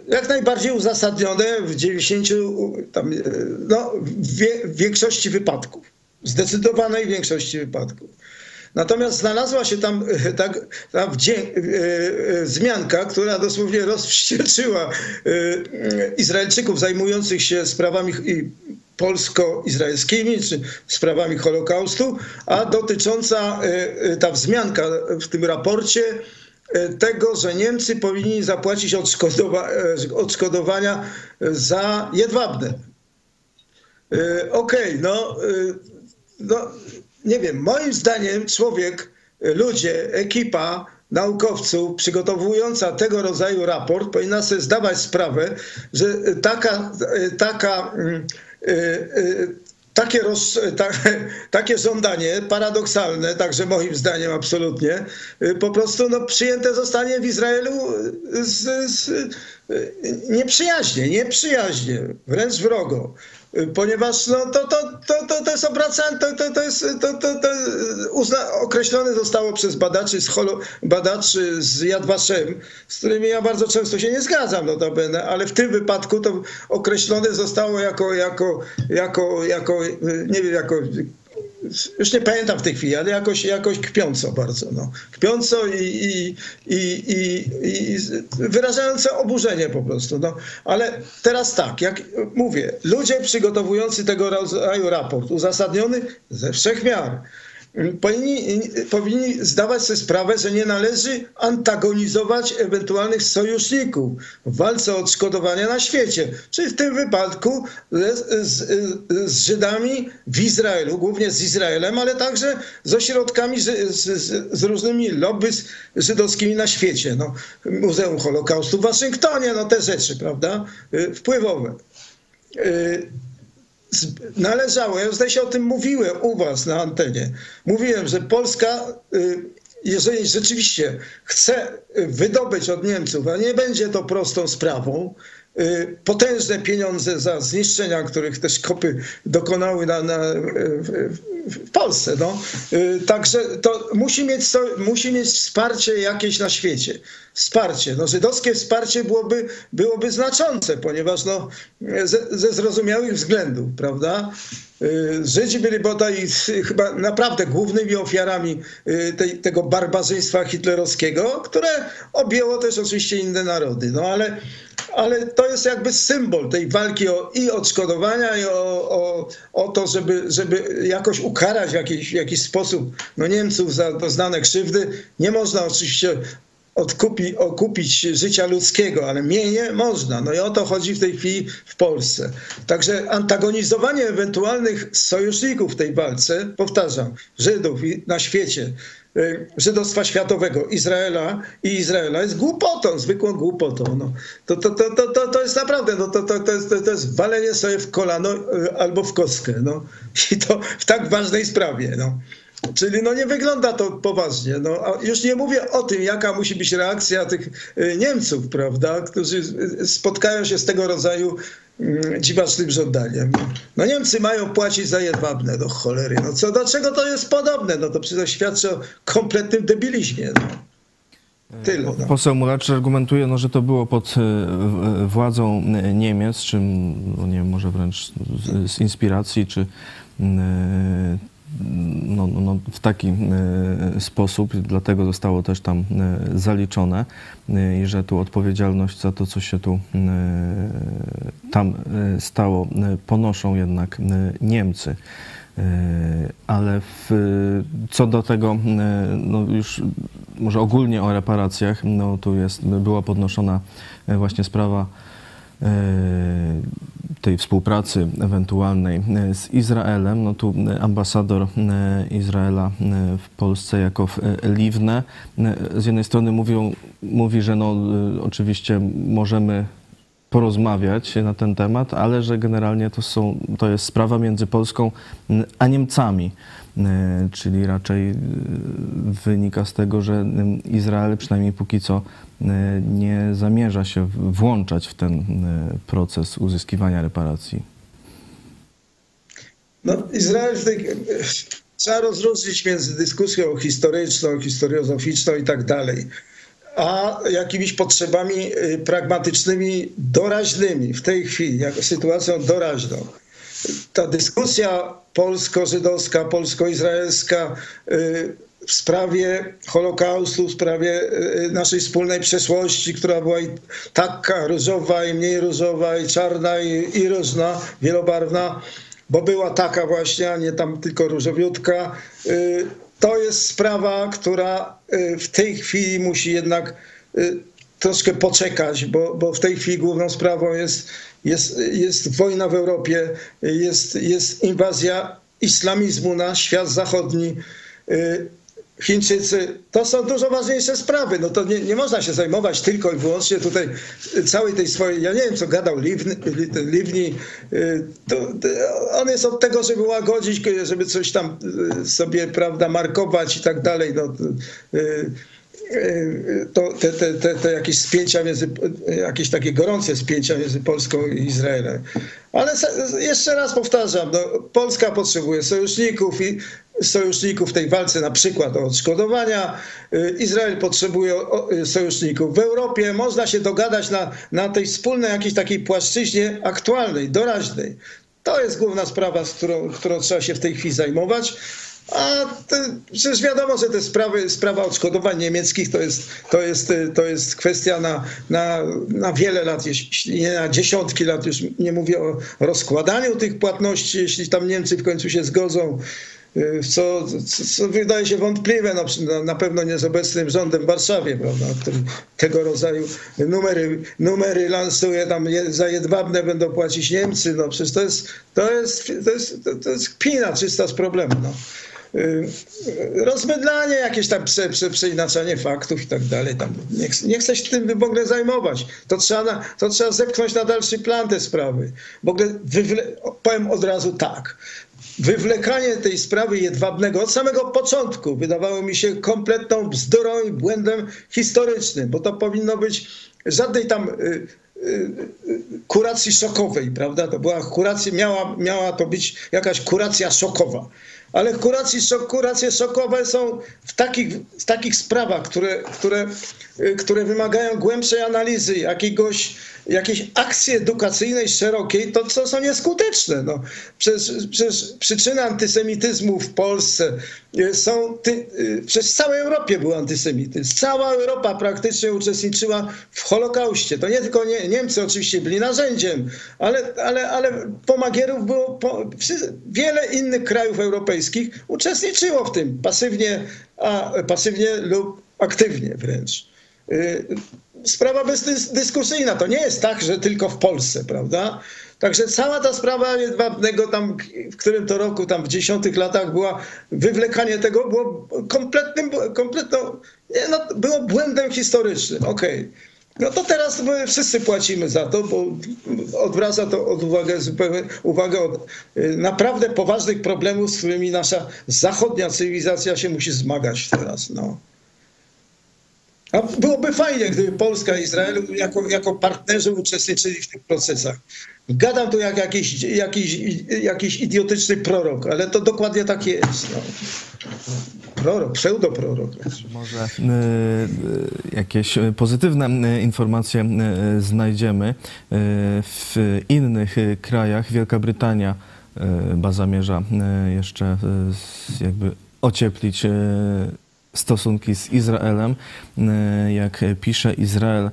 Jak najbardziej uzasadnione w 90, tam, no, w w większości wypadków. Zdecydowanej większości wypadków. Natomiast znalazła się tam tak, ta e, e, wzmianka, która dosłownie rozwścieczyła e, Izraelczyków zajmujących się sprawami polsko-izraelskimi czy sprawami Holokaustu, a dotycząca ta wzmianka w tym raporcie tego, że Niemcy powinni zapłacić odszkodowa- odszkodowania za jedwabne. Okej, no, e, no, nie wiem, moim zdaniem człowiek, e, ludzie, ekipa naukowców przygotowująca tego rodzaju raport powinna sobie zdawać sprawę, że e, taka, e, taka mm, takie, roz, ta, takie żądanie, paradoksalne, także moim zdaniem absolutnie, y, po prostu no, przyjęte zostanie w Izraelu z, z, y, nieprzyjaźnie, nieprzyjaźnie, wręcz wrogo. Ponieważ no, to, to, to, to, to jest obracane, to, to, to jest to, to, to uzna, określone zostało przez badaczy z, holo, badaczy z Yad Vashem, z którymi ja bardzo często się nie zgadzam notabene, ale w tym wypadku to określone zostało jako, jako, jako, jako nie wiem, jako już nie pamiętam w tej chwili, ale jakoś, jakoś kpiąco bardzo. No. Kpiąco i, i, i, i, i wyrażające oburzenie po prostu. No. Ale teraz tak, jak mówię, ludzie przygotowujący tego rodzaju raport, uzasadniony ze wszech miar, powinni, powinni zdawać sobie sprawę, że nie należy antagonizować ewentualnych sojuszników w walce o odszkodowania na świecie. Czyli w tym wypadku z, z, z Żydami w Izraelu, głównie z Izraelem, ale także z ośrodkami, z, z, różnymi lobby żydowskimi na świecie. No, Muzeum Holokaustu w Waszyngtonie, no te rzeczy, prawda, wpływowe należało, ja tutaj się o tym mówiłem u was na antenie, mówiłem, że Polska, jeżeli rzeczywiście chce wydobyć od Niemców, a nie będzie to prostą sprawą, y, potężne pieniądze za zniszczenia, których też kopy dokonały na, na, w, w Polsce. No. Y, Także to musi mieć, so- musi mieć wsparcie jakieś na świecie. Wsparcie. No, żydowskie wsparcie byłoby, byłoby znaczące, ponieważ no, ze, ze zrozumiałych względów, prawda? Y, Żydzi byli bodaj chyba naprawdę głównymi ofiarami y, tej, tego barbarzyństwa hitlerowskiego, które objęło też oczywiście inne narody. No ale, ale to jest jakby symbol tej walki o, i odszkodowania, i o, o, o to, żeby, żeby jakoś ukarać w jakiś, w jakiś sposób no, Niemców za doznane krzywdy. Nie można oczywiście odkupi, okupić życia ludzkiego, ale mienie można. No i o to chodzi w tej chwili w Polsce. Także antagonizowanie ewentualnych sojuszników w tej walce, powtarzam, Żydów na świecie, y, żydostwa światowego, Izraela i Izraela jest głupotą, zwykłą głupotą. No. To, to, to, to, to, to jest naprawdę, no, to, to, to, jest, to jest walenie sobie w kolano y, albo w kostkę. No. I to w tak ważnej sprawie. No. Czyli no nie wygląda to poważnie. No, a już nie mówię o tym, jaka musi być reakcja tych y, Niemców, prawda, którzy y, spotkają się z tego rodzaju mm, dziwacznym żądaniem. No Niemcy mają płacić za jedwabne, do cholery. No co, do czego to jest podobne? No to przecież świadczy o kompletnym debilizmie. No. Tyle. No. Poseł Mulacz argumentuje, no, że to było pod w- władzą Niemiec, czy no, nie wiem, może wręcz z, z inspiracji, czy no, no, no, w taki e, sposób, dlatego zostało też tam e, zaliczone e, i że tu odpowiedzialność za to, co się tu tam stało, ponoszą jednak Niemcy. Ale w, co do tego, no już może ogólnie o reparacjach, no tu jest, była podnoszona właśnie sprawa tej współpracy ewentualnej e, z Izraelem. No tu e, ambasador e, Izraela e, w Polsce, Jakow e, Liwne, e, z jednej strony mówią, mówi, że no e, oczywiście możemy porozmawiać na ten temat, ale że generalnie to, są, to jest sprawa między Polską a Niemcami. E, Czyli raczej e, wynika z tego, że m, Izrael przynajmniej póki co e, nie zamierza się włączać w ten e, proces uzyskiwania reparacji. No, Izrael trzeba rozróżnić między dyskusją historyczną, historiozoficzną i tak dalej, a jakimiś potrzebami y, pragmatycznymi, doraźnymi w tej chwili, jako sytuacją doraźną. Ta dyskusja polsko-żydowska, polsko-izraelska y, w sprawie Holokaustu, w sprawie y, naszej wspólnej przeszłości, która była i taka różowa, i mniej różowa, i czarna, i, i różna, wielobarwna, bo była taka właśnie, a nie tam tylko różowiutka. Y, To jest sprawa, która y, w tej chwili musi jednak y, troszkę poczekać, bo, bo w tej chwili główną sprawą jest, jest, jest wojna w Europie, jest, jest inwazja islamizmu na świat zachodni. Chińczycy, to są dużo ważniejsze sprawy. No to nie, nie można się zajmować tylko i wyłącznie tutaj całej tej swojej, ja nie wiem co gadał Liwni, y, on jest od tego, żeby łagodzić, żeby coś tam y, sobie, prawda, markować i tak dalej. No, y, to te, te, te, te jakieś spięcia między, jakieś takie gorące spięcia między Polską i Izraelem. Ale jeszcze raz powtarzam, no, Polska potrzebuje sojuszników i sojuszników w tej walce, na przykład o odszkodowania. Y, Izrael potrzebuje y, sojuszników w Europie. Można się dogadać na, na tej wspólnej jakiejś takiej płaszczyźnie aktualnej, doraźnej. To jest główna sprawa, z którą, którą trzeba się w tej chwili zajmować. A te, przecież wiadomo, że te sprawy, sprawa odszkodowań niemieckich to jest, to jest, y, to jest kwestia na, na, na wiele lat, jeśli nie na dziesiątki lat. Już nie mówię o rozkładaniu tych płatności, jeśli tam Niemcy w końcu się zgodzą. Y, Co, co, co wydaje się wątpliwe, no, przy- na, na pewno nie z obecnym rządem w Warszawie, prawda, tego rodzaju numery, numery lansuje, tam je, za jedwabne będą płacić Niemcy, no przecież to jest, to jest, to jest, to, to jest kpina czysta z problemu. No. Y, rozmydlanie, jakieś tam prze, prze, przeinaczanie faktów i tak dalej. Tam nie, nie chce się tym w ogóle zajmować. To trzeba, na, to trzeba zepchnąć na dalszy plan te sprawy. W ogóle wywle, powiem od razu tak. Wywlekanie tej sprawy jedwabnego od samego początku wydawało mi się kompletną bzdurą i błędem historycznym, bo to powinno być żadnej tam y, kuracji szokowej, prawda? To była kuracja, miała, miała to być jakaś kuracja szokowa. Ale kuracji, szok, kuracje szokowe są w takich, w takich sprawach, które, które, które wymagają głębszej analizy, jakiegoś, jakiejś akcji edukacyjnej szerokiej, to co są nieskuteczne. No. Przecież, przecież przyczyny antysemityzmu w Polsce są, ty, przez całej Europie był antysemityzm. Cała Europa praktycznie uczestniczyła w Holokauście. To nie tylko nie, Niemcy oczywiście byli narzędziem, ale, ale, ale pomagierów było, po, wiele innych krajów europejskich uczestniczyło w tym pasywnie, a, pasywnie lub aktywnie wręcz sprawa bezdyskusyjna. To nie jest tak, że tylko w Polsce, prawda? Także cała ta sprawa jedwabnego tam, w którym to roku, tam w dziesiątych latach była, wywlekanie tego było kompletnym, kompletną, nie, no, było błędem historycznym. Okej. Okay. No to teraz my wszyscy płacimy za to, bo odwraca to od uwagę, zupełnie, uwagę od naprawdę poważnych problemów, z którymi nasza zachodnia cywilizacja się musi zmagać teraz. No. A byłoby fajnie, gdyby Polska i Izrael jako, jako partnerzy uczestniczyli w tych procesach. Gadam tu jak jakiś, jakiś, jakiś idiotyczny prorok, ale to dokładnie tak jest. No. Prorok, pseudoprorok. Może y, y, jakieś pozytywne informacje y, znajdziemy. W innych krajach Wielka Brytania ba zamierza jeszcze jakby ocieplić stosunki z Izraelem. E, jak pisze Izrael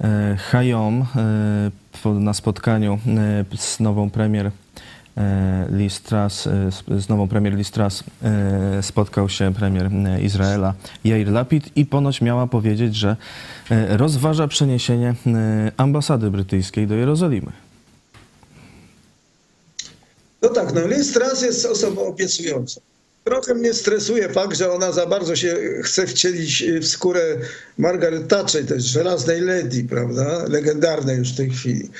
e, Hayom e, na spotkaniu z nową premier Liz Truss, z nową premier Liz Truss spotkał się premier Izraela Jair Lapid i ponoć miała powiedzieć, że rozważa przeniesienie ambasady brytyjskiej do Jerozolimy. No tak, no Liz Truss jest osobą obiecującą. Trochę mnie stresuje fakt, że ona za bardzo się chce wcielić w skórę Margaret Thatcher, jest żelaznej lady, prawda? Legendarnej już w tej chwili.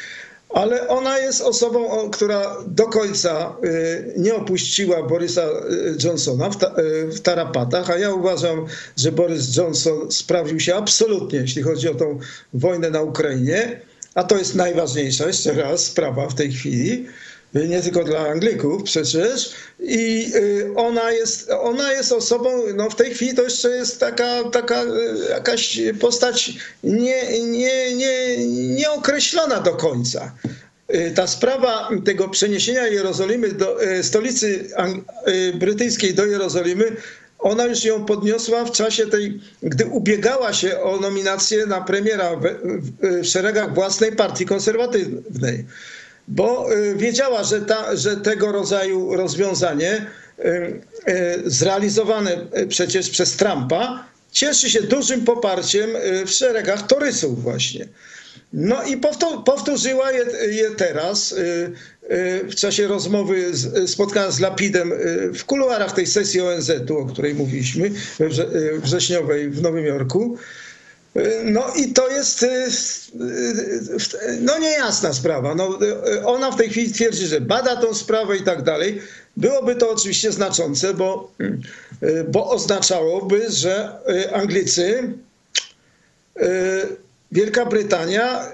Ale ona jest osobą, która do końca y, nie opuściła Borysa y, Johnsona y, w tarapatach, a ja uważam, że Boris Johnson sprawdził się absolutnie, jeśli chodzi o tą wojnę na Ukrainie. A to jest najważniejsza, jeszcze raz, sprawa w tej chwili nie tylko dla Anglików przecież. I y, ona jest, ona jest osobą, no w tej chwili to jeszcze jest taka, taka y, jakaś postać nie, nie, nie, nieokreślona do końca. Y, ta sprawa tego przeniesienia Jerozolimy do stolicy brytyjskiej do Jerozolimy, ona już ją podniosła w czasie tej, gdy ubiegała się o nominację na premiera w, w szeregach własnej partii konserwatywnej bo y, wiedziała, że, ta, że tego rodzaju rozwiązanie y, y, zrealizowane przecież przez Trumpa cieszy się dużym poparciem w szeregach torysów właśnie. No i powtórzyła je, je teraz w czasie rozmowy, spotkania z Lapidem w kuluarach tej sesji ONZ-u, o której mówiliśmy, wrześniowej w Nowym Jorku. No i to jest y, y, no niejasna sprawa. No, y, ona w tej chwili twierdzi, że bada tą sprawę i tak dalej. Byłoby to oczywiście znaczące, bo, bo oznaczałoby, że Anglicy, Wielka Brytania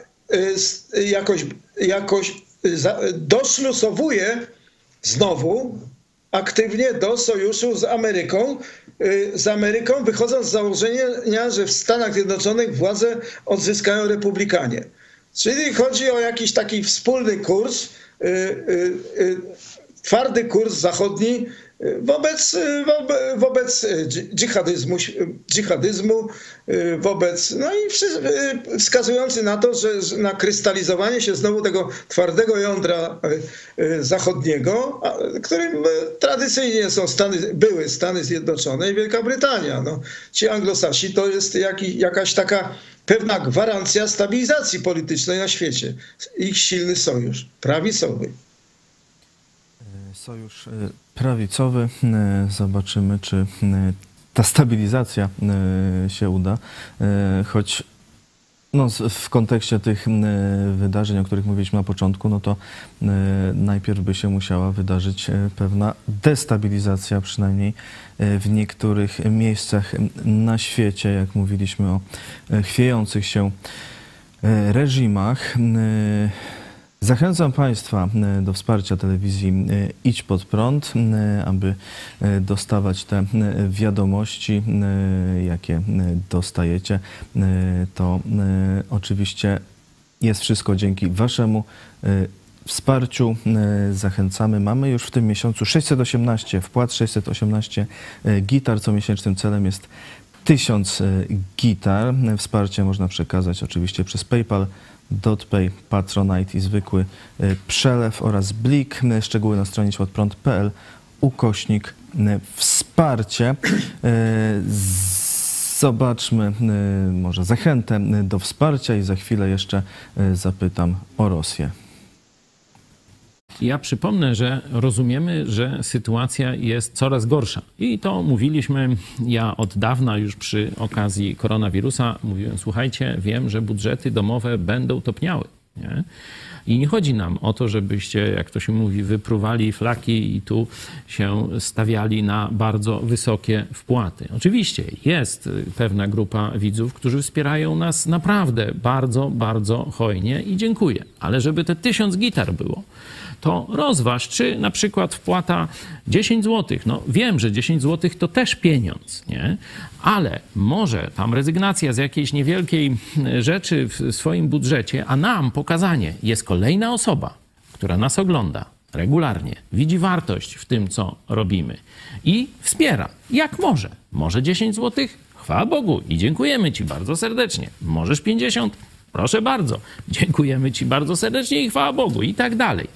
jakoś, jakoś doszlusowuje znowu aktywnie do sojuszu z Ameryką, y, z Ameryką, wychodząc z założenia, że w Stanach Zjednoczonych władzę odzyskają republikanie. Czyli chodzi o jakiś taki wspólny kurs, y, y, twardy kurs zachodni wobec, wobec dżihadyzmu, dżihadyzmu, wobec, no i wskazujący na to, że na krystalizowanie się znowu tego twardego jądra zachodniego, którym tradycyjnie są Stany, były Stany Zjednoczone i Wielka Brytania. No, ci anglosasi to jest jakaś taka pewna gwarancja stabilizacji politycznej na świecie. Ich silny sojusz, prawicowy sojusz e, prawicowy. E, zobaczymy, czy e, ta stabilizacja się uda, choć no, w kontekście tych wydarzeń, o których mówiliśmy na początku, no to najpierw by się musiała wydarzyć pewna destabilizacja, przynajmniej w niektórych miejscach na świecie, jak mówiliśmy o chwiejących się reżimach. Zachęcam Państwa e, do wsparcia telewizji e, Idź Pod Prąd, e, aby dostawać te wiadomości, jakie dostajecie. To oczywiście jest wszystko dzięki Waszemu wsparciu. Zachęcamy. Mamy już w tym miesiącu 618 wpłat, 618 e, gitar. Co miesięcznym celem jest 1000 e, gitar. Wsparcie można przekazać oczywiście przez PayPal, DotPay, Patronite i zwykły e, przelew oraz Blik. E, Szczegóły na stronie światprąd.pl ukośnik e, wsparcie. Zobaczmy może zachętę do wsparcia i za chwilę jeszcze zapytam o Rosję. Ja przypomnę, że rozumiemy, że sytuacja jest coraz gorsza. I to mówiliśmy ja od dawna już przy okazji koronawirusa. Mówiłem, słuchajcie, wiem, że budżety domowe będą topniały. Nie? I nie chodzi nam o to, żebyście, jak to się mówi, wypruwali flaki i tu się stawiali na bardzo wysokie wpłaty. Oczywiście jest pewna grupa widzów, którzy wspierają nas naprawdę bardzo, bardzo hojnie i dziękuję. Ale żeby te tysiąc gitar było, to rozważ, czy na przykład wpłata 10 zł. No wiem, że 10 zł to też pieniądz, nie? Ale może tam rezygnacja z jakiejś niewielkiej e, rzeczy w swoim budżecie, a nam pokazanie jest kolejna osoba, która nas ogląda regularnie, widzi wartość w tym, co robimy i wspiera, jak może. Może 10 zł? Chwała Bogu i dziękujemy Ci bardzo serdecznie. Możesz 50? Proszę bardzo, dziękujemy Ci bardzo serdecznie i chwała Bogu i tak dalej.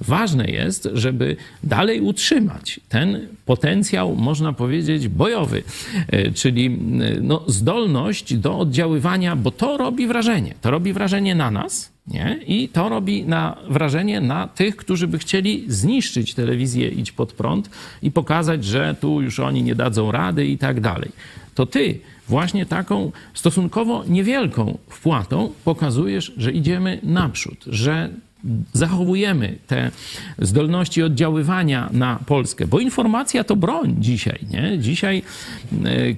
Ważne jest, żeby dalej utrzymać ten potencjał, można powiedzieć, bojowy, e, czyli e, no, zdolność do oddziaływania, bo to robi wrażenie. To robi wrażenie na nas, nie? I to robi na, wrażenie na tych, którzy by chcieli zniszczyć telewizję Idź Pod Prąd i pokazać, że tu już oni nie dadzą rady i tak dalej. To ty właśnie taką stosunkowo niewielką wpłatą pokazujesz, że idziemy naprzód, że zachowujemy te zdolności oddziaływania na Polskę, bo informacja to broń dzisiaj, nie? Dzisiaj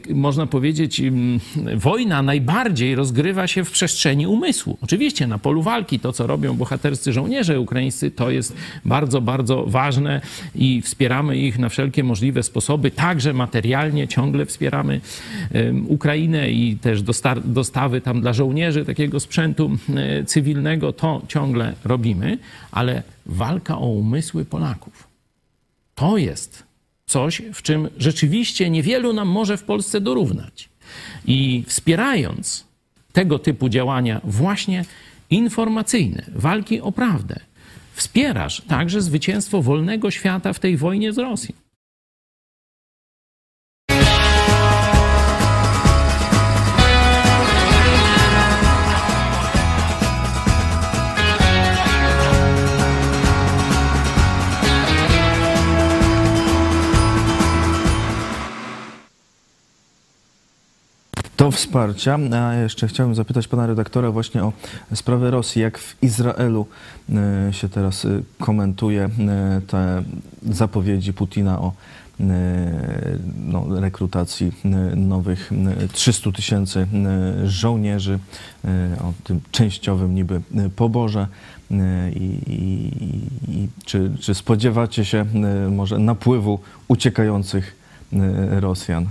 e, można powiedzieć, wojna najbardziej rozgrywa się w przestrzeni umysłu. Oczywiście na polu walki to, co robią bohaterscy żołnierze ukraińscy, to jest bardzo, bardzo ważne i wspieramy ich na wszelkie możliwe sposoby, także materialnie ciągle wspieramy Ukrainę i też dosta- dostawy tam dla żołnierzy takiego sprzętu cywilnego, to ciągle robimy, ale walka o umysły Polaków to jest coś, w czym rzeczywiście niewielu nam może w Polsce dorównać. I wspierając tego typu działania, właśnie informacyjne, walki o prawdę, wspierasz także zwycięstwo wolnego świata w tej wojnie z Rosją. Wsparcia. A jeszcze chciałbym zapytać pana redaktora właśnie o sprawę Rosji. Jak w Izraelu e, się teraz e, komentuje e, te zapowiedzi Putina o no, rekrutacji nowych e, 300 tysięcy żołnierzy, o tym częściowym niby poborze. I, i, i czy, czy spodziewacie się może napływu uciekających Rosjan?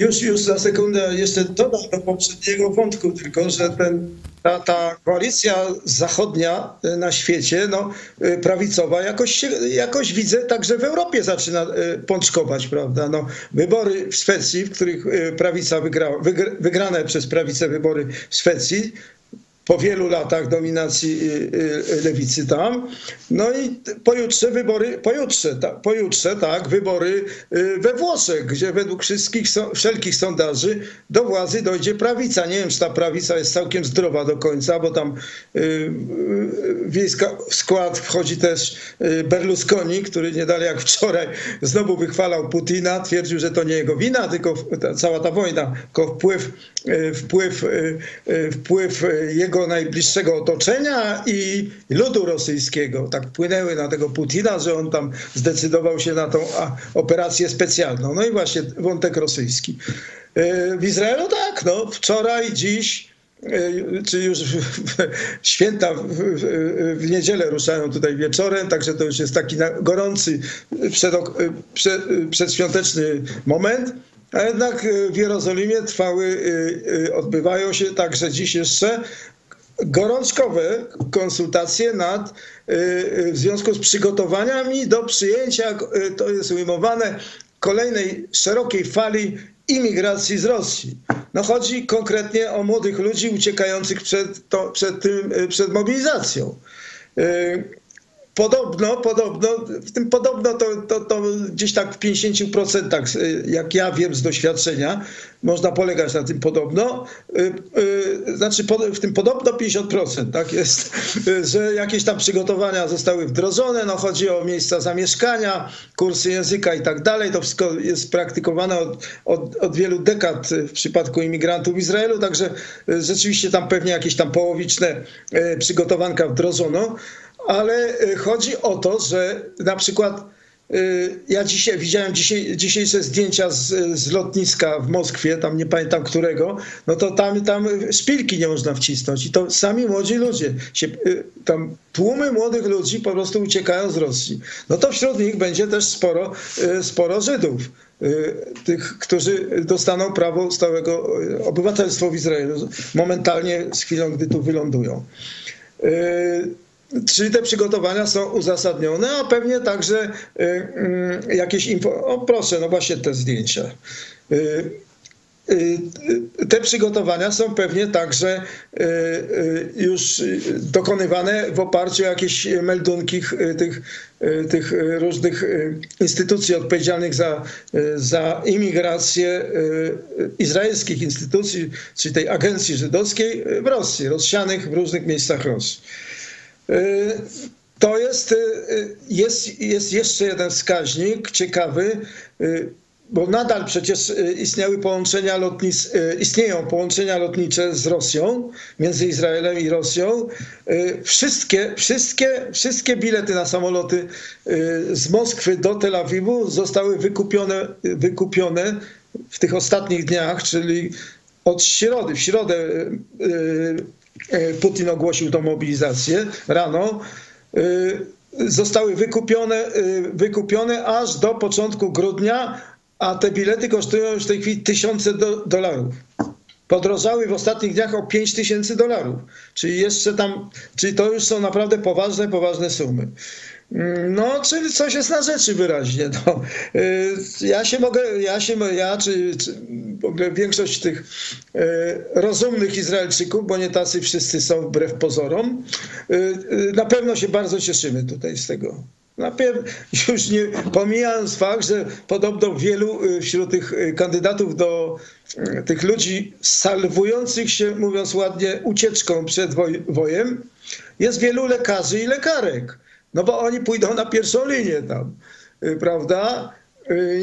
Już, już za sekundę jeszcze dodam do poprzedniego wątku, tylko że ten, ta, ta koalicja zachodnia y, na świecie, no, y, prawicowa, jakoś, jakoś widzę także w Europie zaczyna y, pączkować, prawda? No, wybory w Szwecji, w których prawica wygrała, wygr, wygrane przez prawicę wybory w Szwecji, po wielu latach dominacji y, y, lewicy tam. No i pojutrze wybory, pojutrze, ta, pojutrze tak, wybory y, we Włoszech, gdzie według wszystkich, wszelkich sondaży do władzy dojdzie prawica. Nie wiem, czy ta prawica jest całkiem zdrowa do końca, bo tam y, y, w skład wchodzi też y, Berlusconi, który nie dalej jak wczoraj znowu wychwalał Putina, twierdził, że to nie jego wina, tylko cała ta wojna, tylko wpływ, y, wpływ, y, y, wpływ y, jego najbliższego otoczenia i ludu rosyjskiego. Tak wpłynęły na tego Putina, że on tam zdecydował się na tą operację specjalną. No i właśnie wątek rosyjski. Y, W Izraelu tak, no wczoraj, dziś czy już święta w niedzielę ruszają tutaj wieczorem, także to już jest taki gorący przedświąteczny moment. A jednak w Jerozolimie trwały, odbywają się także dziś jeszcze gorączkowe konsultacje nad, w związku z przygotowaniami do przyjęcia, to jest ujmowane, kolejnej szerokiej fali imigracji z Rosji. No chodzi konkretnie o młodych ludzi uciekających przed, to, przed, tym, przed mobilizacją. Podobno, podobno, w tym podobno to, to, to gdzieś tak w 50%, jak ja wiem z doświadczenia, można polegać na tym podobno. Znaczy w tym podobno 50% tak jest, że jakieś tam przygotowania zostały wdrożone, no chodzi o miejsca zamieszkania, kursy języka i tak dalej. To wszystko jest praktykowane od, od, od wielu dekad w przypadku imigrantów w Izraelu, także rzeczywiście tam pewnie jakieś tam połowiczne przygotowanka wdrożono ale chodzi o to, że na przykład ja dzisiaj widziałem dzisiaj, dzisiejsze zdjęcia z, z, lotniska w Moskwie, tam nie pamiętam którego, no to tam, tam szpilki nie można wcisnąć i to sami młodzi ludzie, się, tam tłumy młodych ludzi po prostu uciekają z Rosji. No to wśród nich będzie też sporo, sporo Żydów tych, którzy dostaną prawo stałego obywatelstwa w Izraelu momentalnie z chwilą, gdy tu wylądują. Czy te przygotowania są uzasadnione, a pewnie także jakieś info. O proszę, no właśnie te zdjęcia. Te przygotowania są pewnie także już dokonywane w oparciu o jakieś meldunki tych, tych różnych instytucji odpowiedzialnych za, za imigrację izraelskich instytucji, czyli tej agencji żydowskiej w Rosji, rozsianych w różnych miejscach Rosji. To jest, jest, jest jeszcze jeden wskaźnik ciekawy, bo nadal przecież istniały połączenia lotnis, istnieją połączenia lotnicze z Rosją, między Izraelem i Rosją. Wszystkie, wszystkie, wszystkie bilety na samoloty z Moskwy do Tel Awiwu zostały wykupione, wykupione w tych ostatnich dniach, czyli od środy. W środę Putin ogłosił tą mobilizację rano, zostały wykupione, wykupione aż do początku grudnia, a te bilety kosztują już w tej chwili tysiące do, dolarów. Podrożały w ostatnich dniach o 5 tysięcy dolarów. Czyli jeszcze tam, czyli to już są naprawdę poważne, poważne sumy. No, czyli coś jest na rzeczy wyraźnie. No. Ja się mogę, ja się, ja czy, czy w ogóle większość tych rozumnych Izraelczyków, bo nie tacy wszyscy są wbrew pozorom, na pewno się bardzo cieszymy tutaj z tego. Już nie pomijając fakt, że podobno wielu wśród tych kandydatów do tych ludzi salwujących się, mówiąc ładnie, ucieczką przed woj wojem, jest wielu lekarzy i lekarek. No bo oni pójdą na pierwszą linię tam, prawda?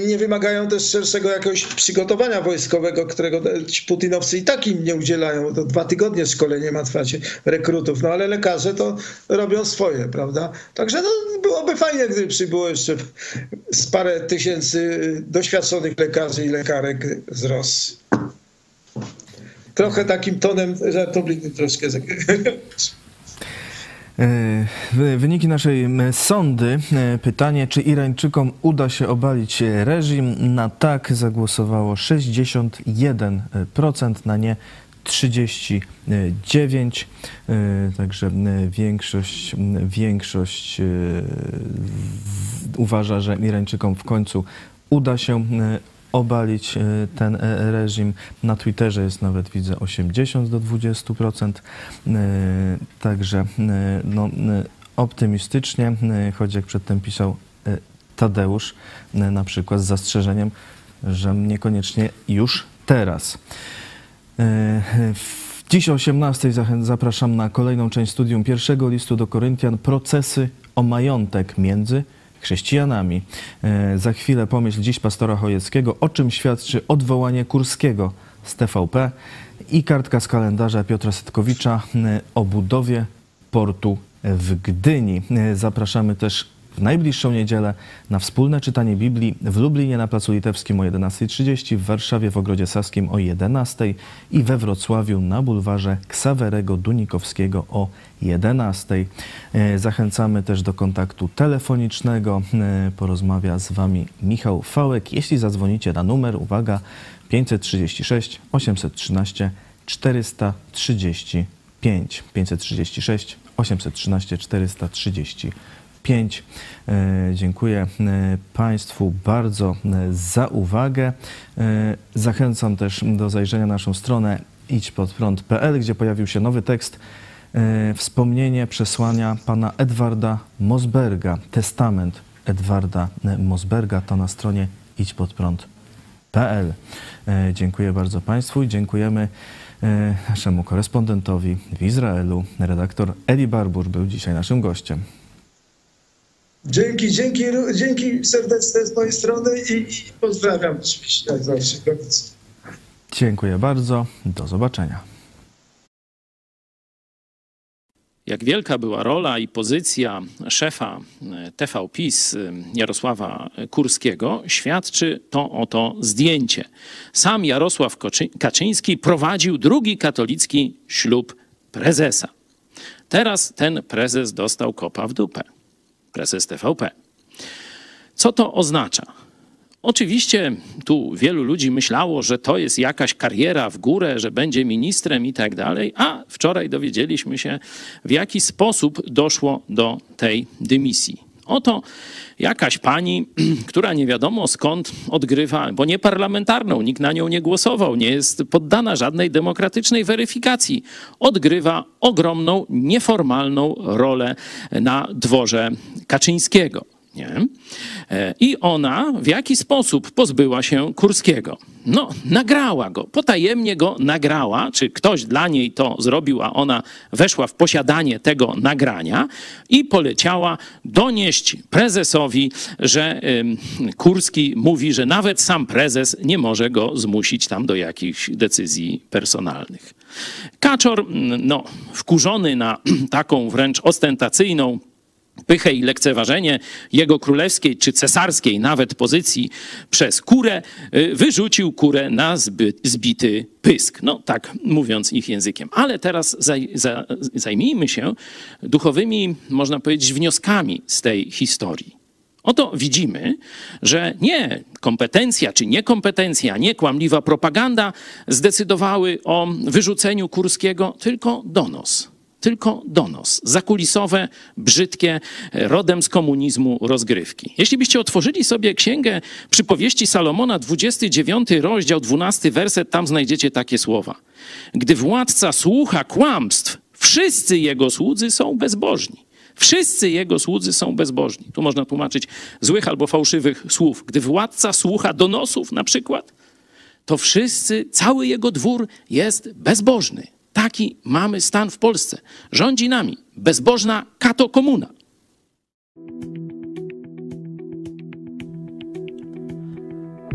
Nie wymagają też szerszego jakiegoś przygotowania wojskowego, którego ci putinowcy i tak im nie udzielają. To dwa tygodnie szkolenie ma trwać rekrutów, no ale lekarze to robią swoje, prawda? Także no, byłoby fajnie, gdyby przybyło jeszcze z parę tysięcy doświadczonych lekarzy i lekarek z Rosji. Trochę takim tonem żartobliwym troszkę. Wyniki naszej sondy. Pytanie, czy Irańczykom uda się obalić reżim? Na tak zagłosowało 61%, na nie 39%. Także większość, większość uważa, że Irańczykom w końcu uda się obalić ten reżim. Na Twitterze jest nawet, widzę, 80 do 20%. Także no, optymistycznie, choć jak przedtem pisał Tadeusz, na przykład z zastrzeżeniem, że niekoniecznie już teraz. Dziś o 18 zapraszam na kolejną część studium pierwszego listu do Koryntian procesy o majątek między chrześcijanami. Za chwilę pomyśl dziś pastora Chojeckiego, o czym świadczy odwołanie Kurskiego z TVP i kartka z kalendarza Piotra Setkowicza o budowie portu w Gdyni. Zapraszamy też w najbliższą niedzielę na wspólne czytanie Biblii w Lublinie na Placu Litewskim o 11.30, w Warszawie w Ogrodzie Saskim o 11.00 i we Wrocławiu na bulwarze Ksawerego Dunikowskiego o 11.00. E, Zachęcamy też do kontaktu telefonicznego. E, Porozmawia z Wami Michał Fałek. Jeśli zadzwonicie na numer, uwaga, 536 813 435 536 813 435. E, Dziękuję e, Państwu bardzo e, za uwagę. Zachęcam też do zajrzenia na naszą stronę idźpodprąd.pl, gdzie pojawił się nowy tekst wspomnienie przesłania pana Edwarda Mosberga, testament Edwarda Mosberga, to na stronie idźpodprąd.pl. Dziękuję bardzo Państwu i dziękujemy naszemu korespondentowi w Izraelu. Redaktor Eli Barbur był dzisiaj naszym gościem. Dzięki, dzięki, dzięki serdeczne z mojej strony i, i pozdrawiam oczywiście jak zawsze. Dziękuję bardzo. Do zobaczenia. Jak wielka była rola i pozycja szefa e, TV PiS e, Jarosława Kurskiego, świadczy to oto zdjęcie. Sam Jarosław Kaczyński prowadził drugi katolicki ślub prezesa. Teraz ten prezes dostał kopa w dupę. Prezes TVP. Co to oznacza? Oczywiście tu wielu ludzi myślało, że to jest jakaś kariera w górę, że będzie ministrem i tak dalej, a wczoraj dowiedzieliśmy się, w jaki sposób doszło do tej dymisji. Oto jakaś pani, która nie wiadomo skąd odgrywa, bo nie parlamentarną, nikt na nią nie głosował, nie jest poddana żadnej demokratycznej weryfikacji, odgrywa ogromną, nieformalną rolę na dworze Kaczyńskiego. Nie? E, I ona w jaki sposób pozbyła się Kurskiego? No, nagrała go, potajemnie go nagrała, czy ktoś dla niej to zrobił, a ona weszła w posiadanie tego nagrania i poleciała donieść prezesowi, że Kurski mówi, że nawet sam prezes nie może go zmusić tam do jakichś decyzji personalnych. Kaczor, no, wkurzony na taką wręcz ostentacyjną pychę i lekceważenie jego królewskiej czy cesarskiej nawet pozycji przez kurę, y, wyrzucił kurę na zby, zbity pysk. No tak mówiąc ich językiem. Ale teraz zaj, za, zajmijmy się duchowymi, można powiedzieć, wnioskami z tej historii. Oto widzimy, że nie kompetencja czy niekompetencja, nie kłamliwa propaganda zdecydowały o wyrzuceniu Kurskiego, tylko donos tylko donos. Zakulisowe, brzydkie, rodem z komunizmu rozgrywki. Jeśli byście otworzyli sobie księgę przypowieści Salomona, 29 rozdział, 12 werset, tam znajdziecie takie słowa. Gdy władca słucha kłamstw, wszyscy jego słudzy są bezbożni. Wszyscy jego słudzy są bezbożni. Tu można tłumaczyć złych albo fałszywych słów. Gdy władca słucha donosów na przykład, to wszyscy, cały jego dwór jest bezbożny. Taki mamy stan w Polsce. Rządzi nami bezbożna katokomuna.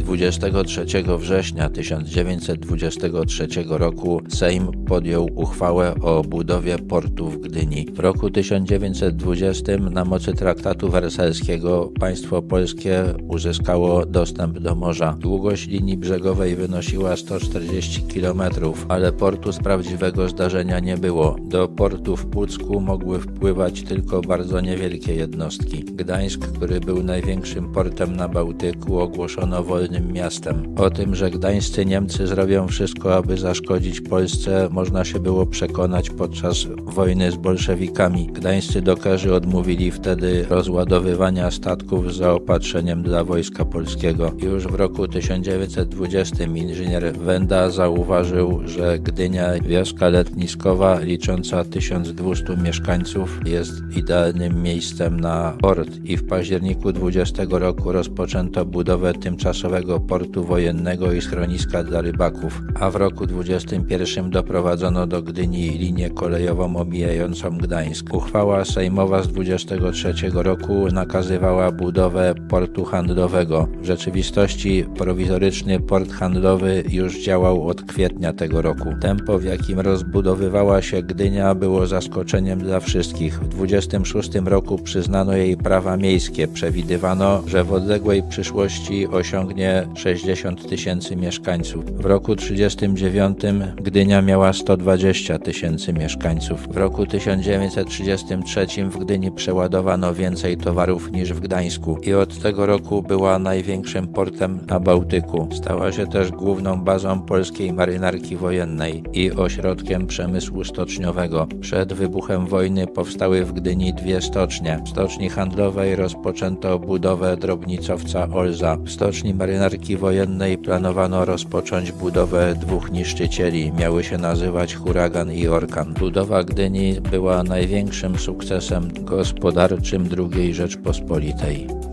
23 września 1923 roku Sejm podjął uchwałę o budowie portu w Gdyni. W roku 1920 na mocy traktatu wersalskiego państwo polskie uzyskało dostęp do morza. Długość linii brzegowej wynosiła 140 km, ale portu z prawdziwego zdarzenia nie było. Do portu w Pucku mogły wpływać tylko bardzo niewielkie jednostki. Gdańsk, który był największym portem na Bałtyku, ogłoszono miastem. O tym, że gdańscy Niemcy zrobią wszystko, aby zaszkodzić Polsce, można się było przekonać podczas wojny z bolszewikami. Gdańscy dokerzy odmówili wtedy rozładowywania statków z zaopatrzeniem dla wojska polskiego. Już w roku 1920 inżynier Wenda zauważył, że Gdynia, wioska letniskowa licząca 1200 mieszkańców, jest idealnym miejscem na port i w październiku 20 roku rozpoczęto budowę tymczasowego portu wojennego i schroniska dla rybaków, a w roku 21 doprowadzono do Gdyni linię kolejową omijającą Gdańsk. Uchwała sejmowa z 23 roku nakazywała budowę portu handlowego. W rzeczywistości prowizoryczny port handlowy już działał od kwietnia tego roku. Tempo, w jakim rozbudowywała się Gdynia, było zaskoczeniem dla wszystkich. W 26 roku przyznano jej prawa miejskie. Przewidywano, że w odległej przyszłości osiągnie 60 tysięcy mieszkańców. W roku 39 Gdynia miała 120 tysięcy mieszkańców. W roku 1933 w Gdyni przeładowano więcej towarów niż w Gdańsku i od tego roku była największym portem na Bałtyku. Stała się też główną bazą polskiej marynarki wojennej i ośrodkiem przemysłu stoczniowego. Przed wybuchem wojny powstały w Gdyni dwie stocznie. W stoczni handlowej rozpoczęto budowę drobnicowca Olza. W stoczni marynarki wojennej planowano rozpocząć budowę dwóch niszczycieli. Miały się nazywać Huragan i Orkan. Budowa Gdyni była największym sukcesem gospodarczym II Rzeczpospolitej.